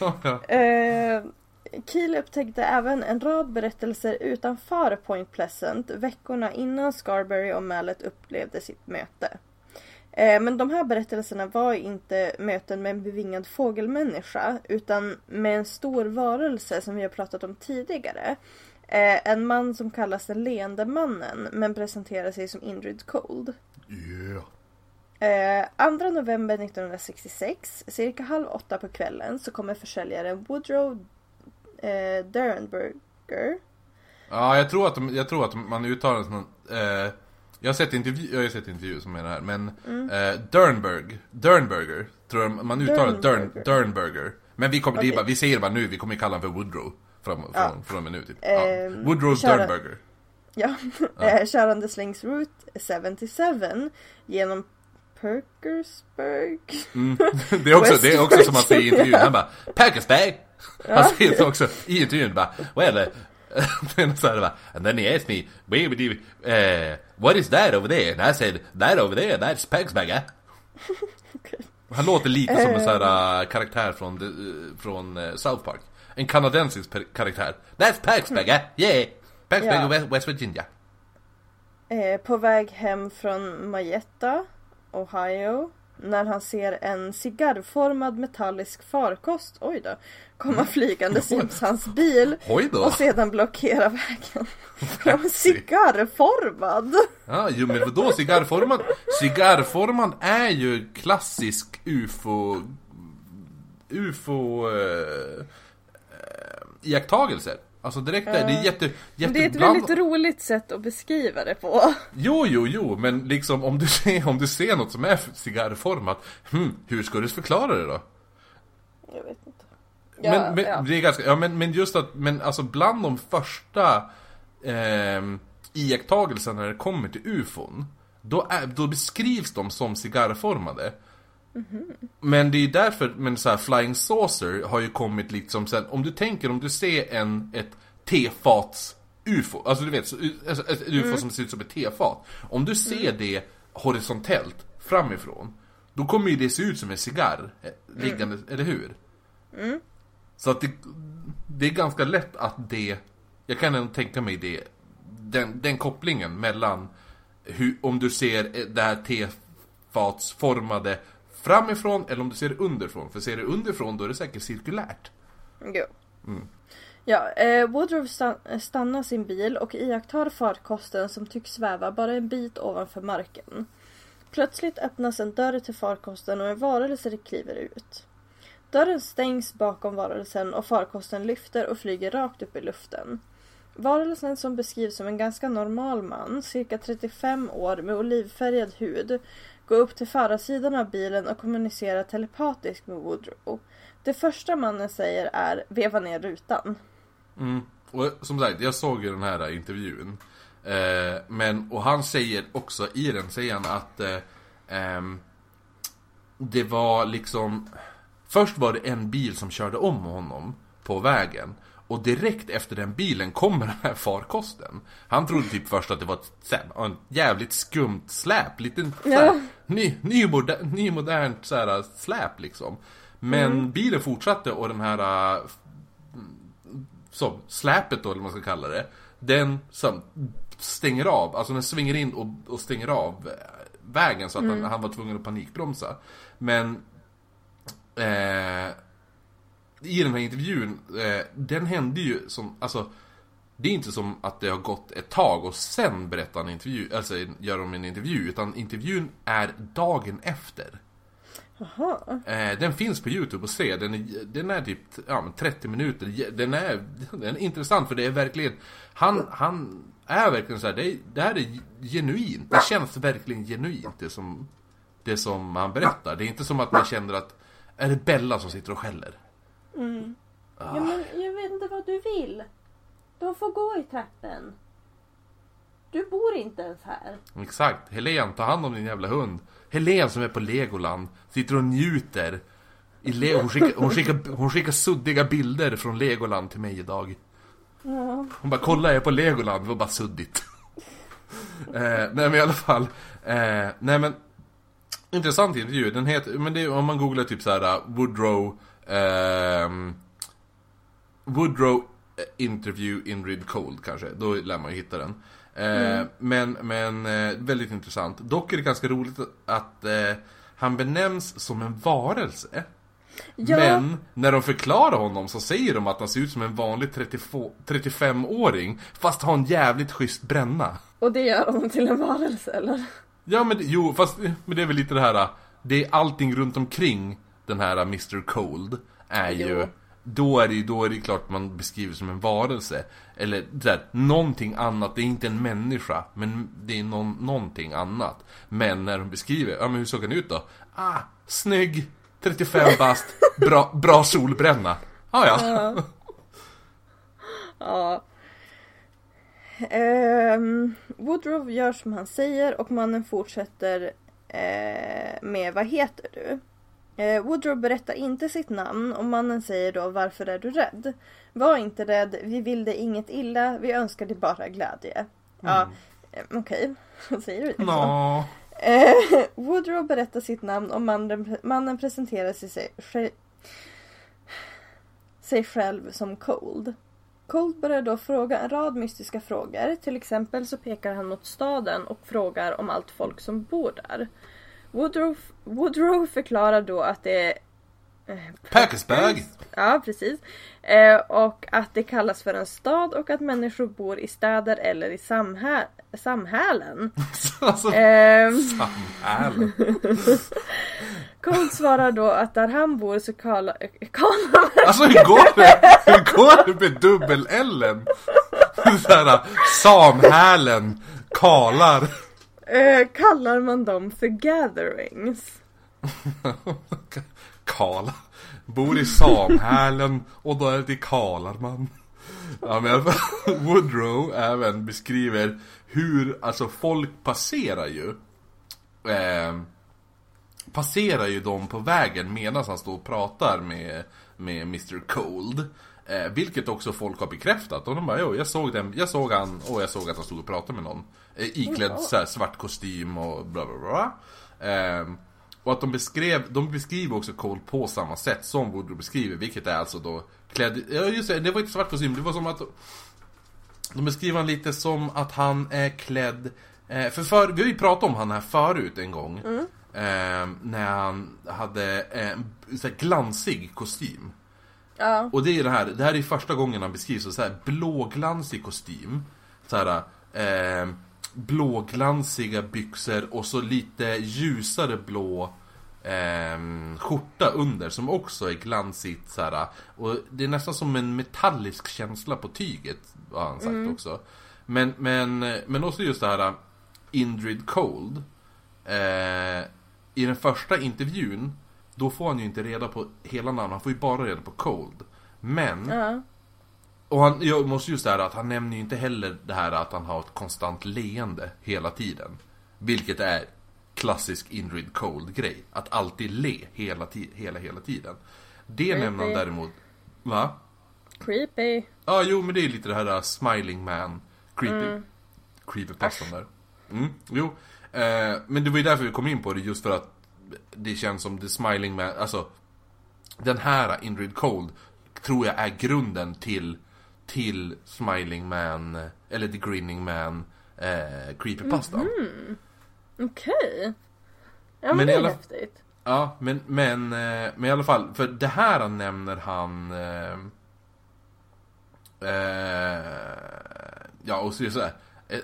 Ja, ja. Eh, Keel upptäckte även en rad berättelser utanför Point Pleasant veckorna innan Scarberry och Mallet upplevde sitt möte. Eh, men de här berättelserna var inte möten med en bevingad fågelmänniska utan med en stor varelse som vi har pratat om tidigare. Eh, en man som kallas den leende mannen men presenterar sig som Indrid Cold. Yeah. Eh, 2 november 1966, cirka halv åtta på kvällen, så kommer försäljaren Woodrow eh, Derenberger. Ja, jag tror att, de, jag tror att man uttalar det som eh, Jag har sett intervju, jag har sett intervju som är det här, men eh, Dernberg, Dernberger, tror jag man uttalar Dern, Dernberger. Men vi kommer, det är Okej. bara, vi säger det bara nu, vi kommer kalla honom för Woodrow. Från, från, Ja. från och med nu typ. Eh, ja. Woodrow kära- Dernberger. Ja, eh, körande slängs Route 77 genom Perkersburg. Mm. Det är också, det är också som man säger i intervjun, han bara Packersbag! Han säger så också i intervjun bara Well, så här bara And then he asked me "Where would you, uh, What is that over there? And I said That over there, that's Packersbag eh?" Han låter lite som en sån här uh, karaktär från, från South Park En kanadensisk karaktär That's Packersbag eh? Yeah! Packersbag Ja. West Virginia Eh, på väg hem från Marietta, Ohio, när han ser en cigarrformad metallisk farkost, oj då, komma flygandes jäms hans bil och sedan blockera vägen. Ja, cigarrformad! Ja, jo men vadå cigarrformad? Cigarrformad är ju klassisk ufo... Ufo... Eh, eh, iakttagelser. Alltså direkt där, det är jätte, jätte Det är ett bland- väldigt roligt sätt att beskriva det på. Jo, jo, jo, men liksom om du ser, om du ser något som är cigarrformat, hmm, hur ska du förklara det då? Jag vet inte. men, men, ja. Det är ganska, ja, men, men just att, men alltså bland de första ehm, iakttagelserna när det kommer till ufon, då, är, då beskrivs de som cigarrformade. Men det är därför, men så här, Flying Saucer har ju kommit liksom sen, om du tänker, om du ser en, ett tefats UFO, alltså du vet, så- alltså, ett UFO som ser ut som ett tefat. Om du ser det horisontellt framifrån, då kommer ju det se ut som en cigarr eh, liggande, eller hur? Så att det, det är ganska lätt att det, jag kan ändå tänka mig det, den, den kopplingen mellan hur, om du ser det här tefatsformade framifrån eller om du ser det underifrån. För ser du underifrån då är det säkert cirkulärt. Jo. Mm. Ja, eh, Woodrow stan- stannar sin bil och iakttar farkosten som tycks sväva bara en bit ovanför marken. Plötsligt öppnas en dörr till farkosten och en varelse kliver ut. Dörren stängs bakom varelsen och farkosten lyfter och flyger rakt upp i luften. Varelsen som beskrivs som en ganska normal man, cirka 35 år med olivfärgad hud, Gå upp till förarsidan av bilen och kommunicera telepatiskt med Woodrow. Det första mannen säger är veva ner rutan. Mm. Och som sagt, jag såg ju den här intervjun. Eh, men, och han säger också, i den säger han att eh, eh, det var liksom Först var det en bil som körde om honom på vägen. Och direkt efter den bilen kommer den här farkosten. Han trodde typ först att det var ett, en jävligt skumt släp. Lite Ja. ny, nymoder, nymodernt så här, släp liksom. Men bilen fortsatte och den här så, släpet då, eller vad man ska kalla det. Den som stänger av, alltså den svänger in och, och stänger av eh, vägen så att han, han var tvungen att panikbromsa. Men eh, i den här intervjun, eh, den hände ju som, alltså det är inte som att det har gått ett tag och sen berättar han intervju, alltså gör de en intervju, utan intervjun är dagen efter. Jaha. Eh, den finns på Youtube och se, den är, den är typ ja, men 30 minuter. Den är, den är intressant för det är verkligen, han, han är verkligen så här, det, är- det här är genuint. Det känns verkligen genuint det som, det som han berättar. Det är inte som att man känner att, är det Bella som sitter och skäller? Ja, men jag vet inte vad du vill. De får gå i trappen. Du bor inte ens här. Exakt, Helen, ta hand om din jävla hund. Helen som är på Legoland, sitter och njuter. I Le- hon, skickar, hon, skickar, hon skickar suddiga bilder från Legoland till mig idag. Ja. Hon bara kolla jag är på Legoland, det var bara suddigt. eh, nej men i alla fall. Eh, nej men. Intressant intervju, den heter, men det om man googlar typ såhär Woodrow ehm, Woodrow eh, interview in Rib Cold kanske, då lär man ju hitta den. Eh, Men, men eh, väldigt intressant. Dock är det ganska roligt att eh, han benämns som en varelse. Ja. Men när de förklarar honom så säger de att han ser ut som en vanlig 32 35-åring fast har en jävligt schysst bränna. Och det gör honom till en varelse eller? Ja men jo, fast men det är väl lite det här Det är allting runt omkring den här Mr Cold är ju Jo. då är, det, ju- då är det klart man beskriver som en varelse Eller där, någonting annat, det är inte en människa Men det är någon, någonting annat Men när de beskriver, ja men hur såg han ut då? Ah, snygg, 35 bast, bra, bra solbränna ah, ja, Ja. Ehm, Woodrow gör som han säger och mannen fortsätter eh, med vad heter du? Eh, Woodrow berättar inte sitt namn och mannen säger då varför är du rädd? Var inte rädd, vi vill dig inget illa, vi önskar dig bara glädje. Ja, eh, okej, vad säger du? liksom? Nå. Eh, Woodrow berättar sitt namn och mannen, mannen presenterar sig, sig, sig, sig själv som Cold. Cold börjar då fråga en rad mystiska frågor. Till exempel så pekar han mot staden och frågar om allt folk som bor där. Woodrow, Woodrow förklarar då att det är eh, Packesburg! Ja, precis. Eh, och att det kallas för en stad och att människor bor i städer eller i samhä samhällen. alltså, Ehm, samhällen Cole svarar då att där han bor så kallar, kallar Alltså hur går det? Hur går det med dubbel-Ellen? Såhär, Samhälen, kalar eh, kallar man dem för gatherings. Kala. Bor i Samhälen och då är det kalar man. Ja men Woodrow även beskriver hur, alltså folk passerar ju. Eh, passerar ju dem på vägen medan han står och pratar med, med Mr Cold. Eh, vilket också folk har bekräftat. Och de bara, jo, jag såg, den, jag såg han och jag såg att han stod och pratade med någon. Eh, iklädd så här, svart kostym och bla bla bla. Eh, och att de beskrev, de beskriver också Cole på samma sätt som Woodrow beskriver, vilket är alltså då klädd, ja just det, det var inte svart kostym, det var som att De beskriver han lite som att han är klädd eh, För, för vi har ju pratat om han här förut en gång eh, När han hade eh, så här glansig kostym Ja. och det är det här, det här är första gången han beskrivs som så här blåglansig kostym. Så här, eh, blåglansiga byxor och så lite ljusare blå eh, skjorta under som också är glansigt så här. Och det är nästan som en metallisk känsla på tyget, har han sagt också. Men, men, men också just det här Indrid Cold. Eh, I den första intervjun då får han ju inte reda på hela namnet, han får ju bara reda på Cold. Men, Ja. och han, jag måste just här att han nämner ju inte heller det här att han har ett konstant leende hela tiden. Vilket är klassisk Indrid Cold-grej. Att alltid le hela, hela, hela tiden. Det nämner han däremot, va? Creepy. Ja, ah, jo men det är lite det här uh, smiling man, creepy, creepypastan där. Mm, jo. Eh, men det var ju därför vi kom in på det, just för att det känns som the smiling man, alltså den här Indrid Cold tror jag är grunden till, till smiling man, eller the grinning man, eh, creepypastan. Okej. Ja men, Men det är alla- häftigt. Ja, men, men, eh, men i alla fall, för det här nämner han... Eh, eh, ja, och så är det så här. Eh,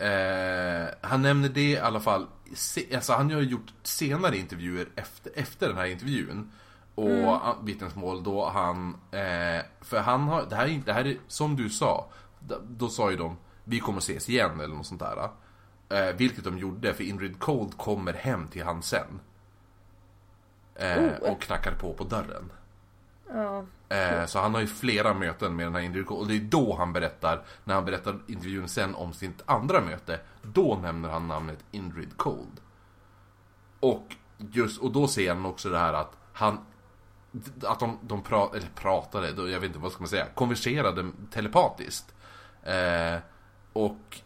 eh, han nämner det i alla fall, se, alltså han har ju gjort senare intervjuer efter, efter den här intervjun. Och mm. vittnesmål då han, eh, för han har, det här, det här är som du sa, då, då sa ju de, vi kommer ses igen eller något sånt där. Eh, vilket de gjorde, för Ingrid Cold kommer hem till han sen. Eh, Oh. Och knackar på på dörren. Ja. Eh, så han har ju flera möten med den här Ingrid Cold. Och det är då han berättar, när han berättar intervjun sen om sitt andra möte. Då nämner han namnet Indrid Cold. Och, just, och då ser han också det här att han att de, de pra, eller pratade, jag vet inte vad ska man säga, konverserade telepatiskt. Eh, och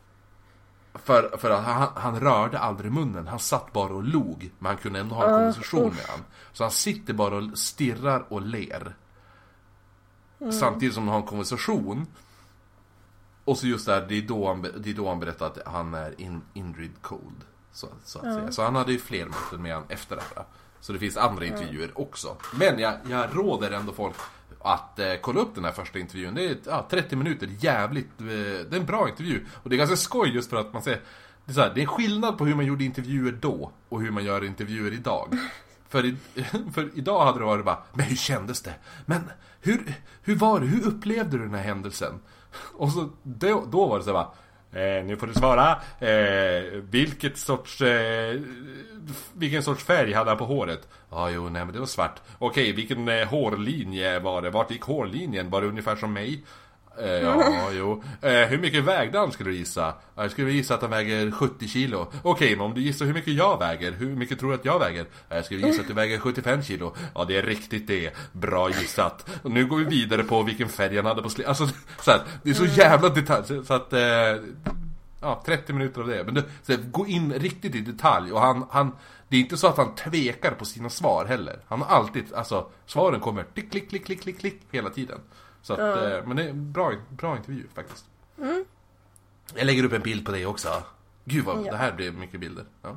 för, för att han, han rörde aldrig munnen, han satt bara och log. Men han kunde ändå ha en Uh, konversation usch. med han. Så han sitter bara och stirrar och ler. Samtidigt som han har en konversation. Och så just där, det är då han, det är då han berättar att han är in, Indrid Cold. Så, så att säga. Så han hade ju fler möten med han efter det här. Så det finns andra intervjuer också. Men jag, jag råder ändå folk att eh, kolla upp den här första intervjun. Det är ja, 30 minuter, jävligt, eh, det är en bra intervju. Och det är ganska skoj just för att man ser, det är, så här, det är skillnad på hur man gjorde intervjuer då och hur man gör intervjuer idag. För, i, för idag hade det varit bara, men hur kändes det? Men hur, hur var det? Hur upplevde du den här händelsen? Och så då, då var det så här bara, Eh, nu får du svara. Eh, vilket sorts... Eh, vilken sorts färg hade han på håret? Ja, ah, jo, nej men det var svart. Okej, vilken eh, hårlinje var det? Vart gick hårlinjen? Var det ungefär som mig? Eh, ja, jo. Eh, hur mycket vägde han skulle du gissa? Ja, Jag skulle gissa att han väger 70 kilo. Okej, men om du gissar hur mycket jag väger, hur mycket tror du att jag väger? Ja, Jag skulle gissa att du väger 75 kilo. Ja, det är riktigt det. Bra gissat. Och nu går vi vidare på vilken färg han hade på sli- Alltså, så här, det är så jävla detalj. Så- att... Eh, Ja, 30 minuter av det. Men det, så här, gå in riktigt i detalj och han, han Det är inte så att han tvekar på sina svar heller. Han har alltid, alltså svaren kommer klick, klick, klick, klick, klick, klick hela tiden. Så att, eh, men det är en bra, bra intervju faktiskt. Jag lägger upp en bild på det också. Gud vad, Ja. det här blir mycket bilder. Ja.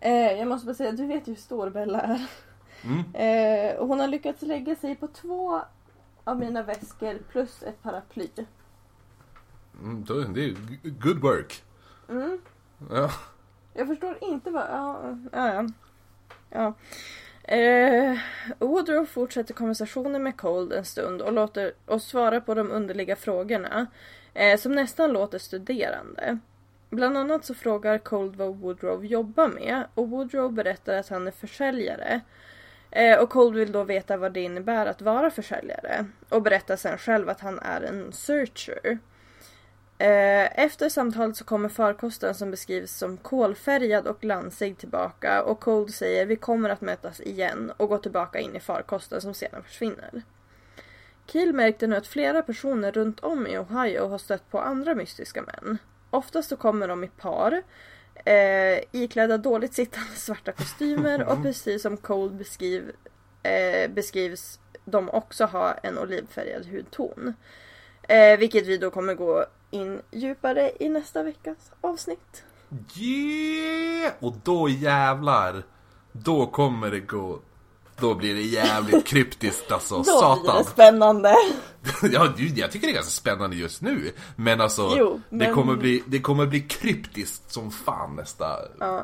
Eh, jag måste bara säga, du vet ju hur stor Bella är. Mm. Eh, och hon har lyckats lägga sig på två av mina väskor plus ett paraply. Mm, det är good work. Mm. Ja. Jag förstår inte vad... Ja, ja, ja. Ja. Eh, Woodrow fortsätter konversationen med Cold en stund och låter och svarar på de underliga frågorna. Eh, som nästan låter studerande. Bland annat så frågar Cold vad Woodrow jobbar med och Woodrow berättar att han är försäljare. Eh, och Cold vill då veta vad det innebär att vara försäljare och berättar sen själv att han är en searcher. Eh, efter samtalet så kommer farkosten som beskrivs som kolfärgad och glansig tillbaka och Cold säger vi kommer att mötas igen och går tillbaka in i farkosten som sedan försvinner. Keel märkte nu att flera personer runt om i Ohio har stött på andra mystiska män. Oftast så kommer de i par, eh, iklädda dåligt sittande svarta kostymer och precis som Cold beskriv, eh, beskrivs de också ha en olivfärgad hudton. Eh, vilket vi då kommer gå in djupare i nästa veckas avsnitt. Yeah! Och då jävlar. Då kommer det gå. Då blir det jävligt kryptiskt alltså. Då Satan. blir det spännande. ja, jag tycker det är ganska spännande just nu. Men alltså, Jo, det, men- kommer bli, det kommer bli kryptiskt som fan nästa,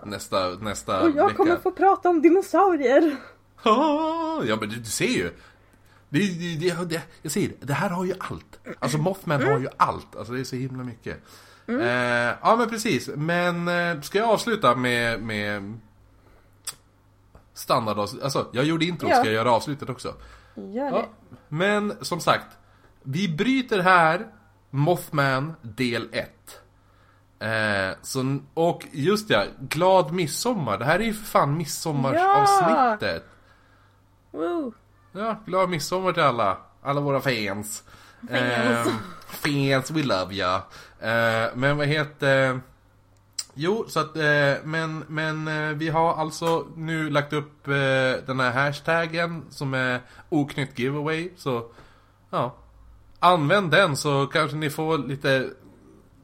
nästa, nästa Och jag vecka. kommer få prata om dinosaurier. Ja men du, du ser ju. Det, det, det, jag säger det, det här har ju allt. Alltså Mothman har ju allt. Alltså det är så himla mycket. Eh, ja men precis. Men eh, ska jag avsluta med, med standard Alltså jag gjorde introt, Ja. ska jag göra avslutet också? Gör det. Ja, men som sagt, vi bryter här Mothman del 1. Eh, så, och just ja, glad midsommar. Det här är ju för fan midsommarsavsnittet. Woo. Ja, glad midsommar till alla. Alla våra fans. Fans. Eh, fans, we love ya. Eh, men vad heter... Jo, så att, eh, men, men eh, vi har alltså nu lagt upp eh, den här hashtaggen som är oknytt giveaway. Så, ja. Använd den så kanske ni får lite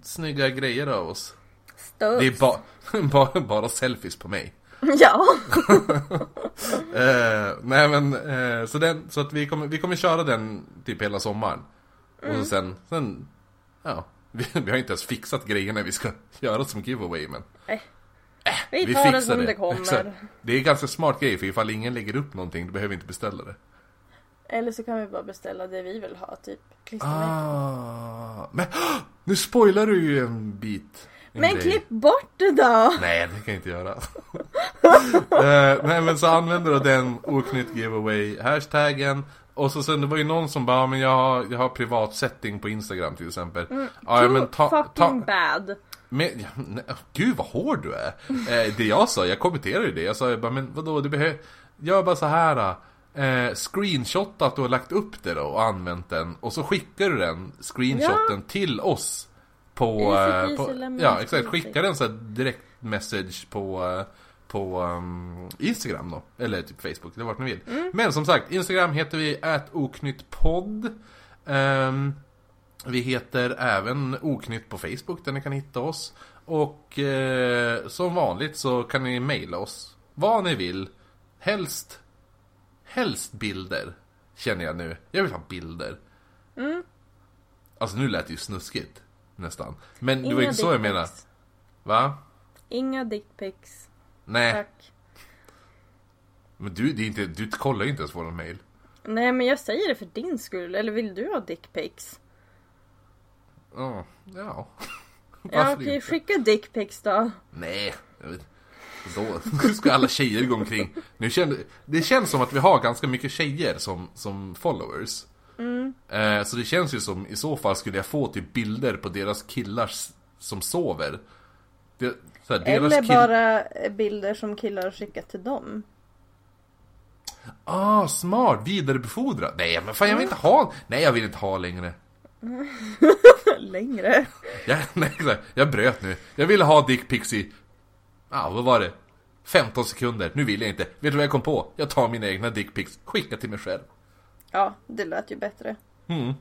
snygga grejer av oss. Studs. Det är ba bara, bara selfies på mig. Ja. Eh, nej men, eh, så, den, så att vi kommer, vi kommer köra den typ hela sommaren. Mm. Och sen, sen, ja. Vi, vi har inte ens fixat grejerna vi ska göra som giveaway men Nej. Vi tar det som det kommer. Det är en ganska smart grej för ifall ingen lägger upp någonting då behöver vi inte beställa det. Eller så kan vi bara beställa det vi vill ha, typ klistermärken. Ah, men nu spoilar du ju en bit. En Men grej. klipp bort det då! Nej, det kan jag inte göra. Eh, nej men så använder du den oknytt giveaway hashtaggen. Och så sen det var ju någon som bara, "Ja, men jag har, jag har privat setting på Instagram till exempel. Ja, ja, Too men ta, fucking ta, bad. men, ja, nej, gud vad hård du är. Eh, det jag sa, jag kommenterade ju det. Jag sa ju bara, men vadå, du behöver, gör bara så här. Eh, du har lagt upp det då och använt den. Och så skickar du den, screenshoten, till oss. På, Easy eh, på ja exakt, skicka den så här direkt message på, eh, på um, Instagram då. Eller typ Facebook, det är vart ni vill. Mm. Men som sagt, Instagram heter vi oknyttpodd. Um, vi heter även Oknytt på Facebook där ni kan hitta oss. Och eh, som vanligt så kan ni mejla oss vad ni vill. Helst, helst bilder. Känner jag nu. Jag vill ha bilder. Mm. Alltså nu lät det ju snuskigt. Nästan. Men det var Inga inte så jag menar. Va? Inga dickpics. Nej. Tack. Men du, det är inte, du kollar ju inte ens våra mejl. Nej men jag säger det för din skull. Eller vill du ha dickpics? Ja. Ja. Ja okej, inte? skicka dickpics då. Nej. Då ska alla tjejer gå omkring. Nu känner, det känns som att vi har ganska mycket tjejer som, som followers. Mm. Eh, så det känns ju som, i så fall skulle jag få typ bilder på deras killar som sover. Det, här, Eller bara eh, bilder som killar skickat till dem. Ah, smart! Vidarebefordra. Nej, men fan jag vill inte ha... Nej, jag vill inte ha längre. Längre. Jag, nej, jag bröt nu. Jag ville ha dickpics i... Ja, ah, vad var det? 15 sekunder. Nu vill jag inte. Vet du vad jag kom på? Jag tar mina egna dickpics, skickar till mig själv. Ja, det lät ju bättre. Mm. Eh,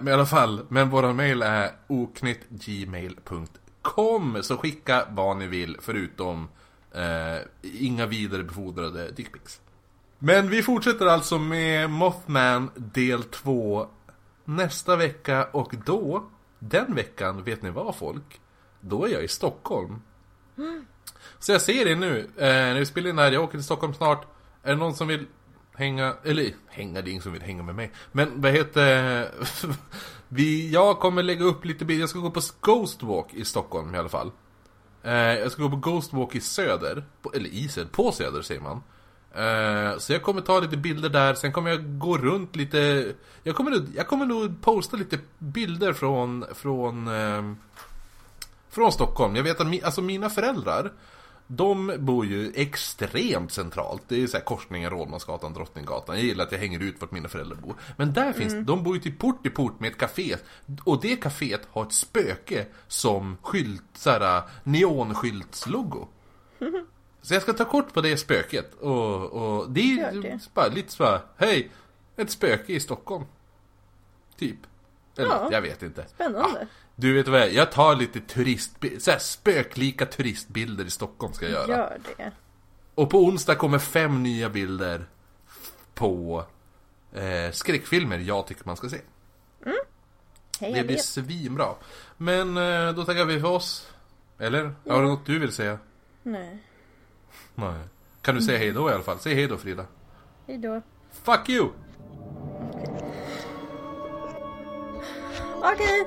men i alla fall, men våran mail är oknyttgmail.com Så skicka vad ni vill förutom eh, inga vidarebefordrade dickpics. Men vi fortsätter alltså med Mothman del 2 nästa vecka och då, den veckan, vet ni vad folk? Då är jag i Stockholm. Så jag ser det nu, eh, när vi spelar in det här, jag åker till Stockholm snart. Är det någon som vill hänga, eller hänga, det är ingen som vill hänga med mig. Men vad heter vi, Jag kommer lägga upp lite bilder, jag ska gå på Ghostwalk i Stockholm i alla fall. Eh, jag ska gå på Ghostwalk i Söder, på, eller i Söder, på Söder säger man. Eh, så jag kommer ta lite bilder där, sen kommer jag gå runt lite Jag kommer, nog- jag kommer nog posta lite bilder från, från eh, Från Stockholm. Jag vet att mi, alltså mina föräldrar de bor ju extremt centralt. Det är så här korsningen Rådmansgatan, Drottninggatan. Jag gillar att jag hänger ut vart mina föräldrar bor. Men där finns, de bor ju till port i port med ett café. Och det caféet har ett spöke som skylt, så här neonskyltslogo. Så jag ska ta kort på det spöket och, och det är det. bara lite så här, hej, ett spöke i Stockholm. Typ. Eller Ja. jag vet inte. Spännande. Du vet vad jag, tar lite turist, så här spöklika turistbilder i Stockholm ska jag göra. Gör det. Och på onsdag kommer fem nya bilder på eh, skräckfilmer jag tycker man ska se. Hej Det blir det. svinbra. Men eh, då tackar vi för oss. Eller? Har du något du vill säga? Nej. Nej. Kan du säga hej då i alla fall? Säg hej då Frida. Hejdå. Fuck you! Okej.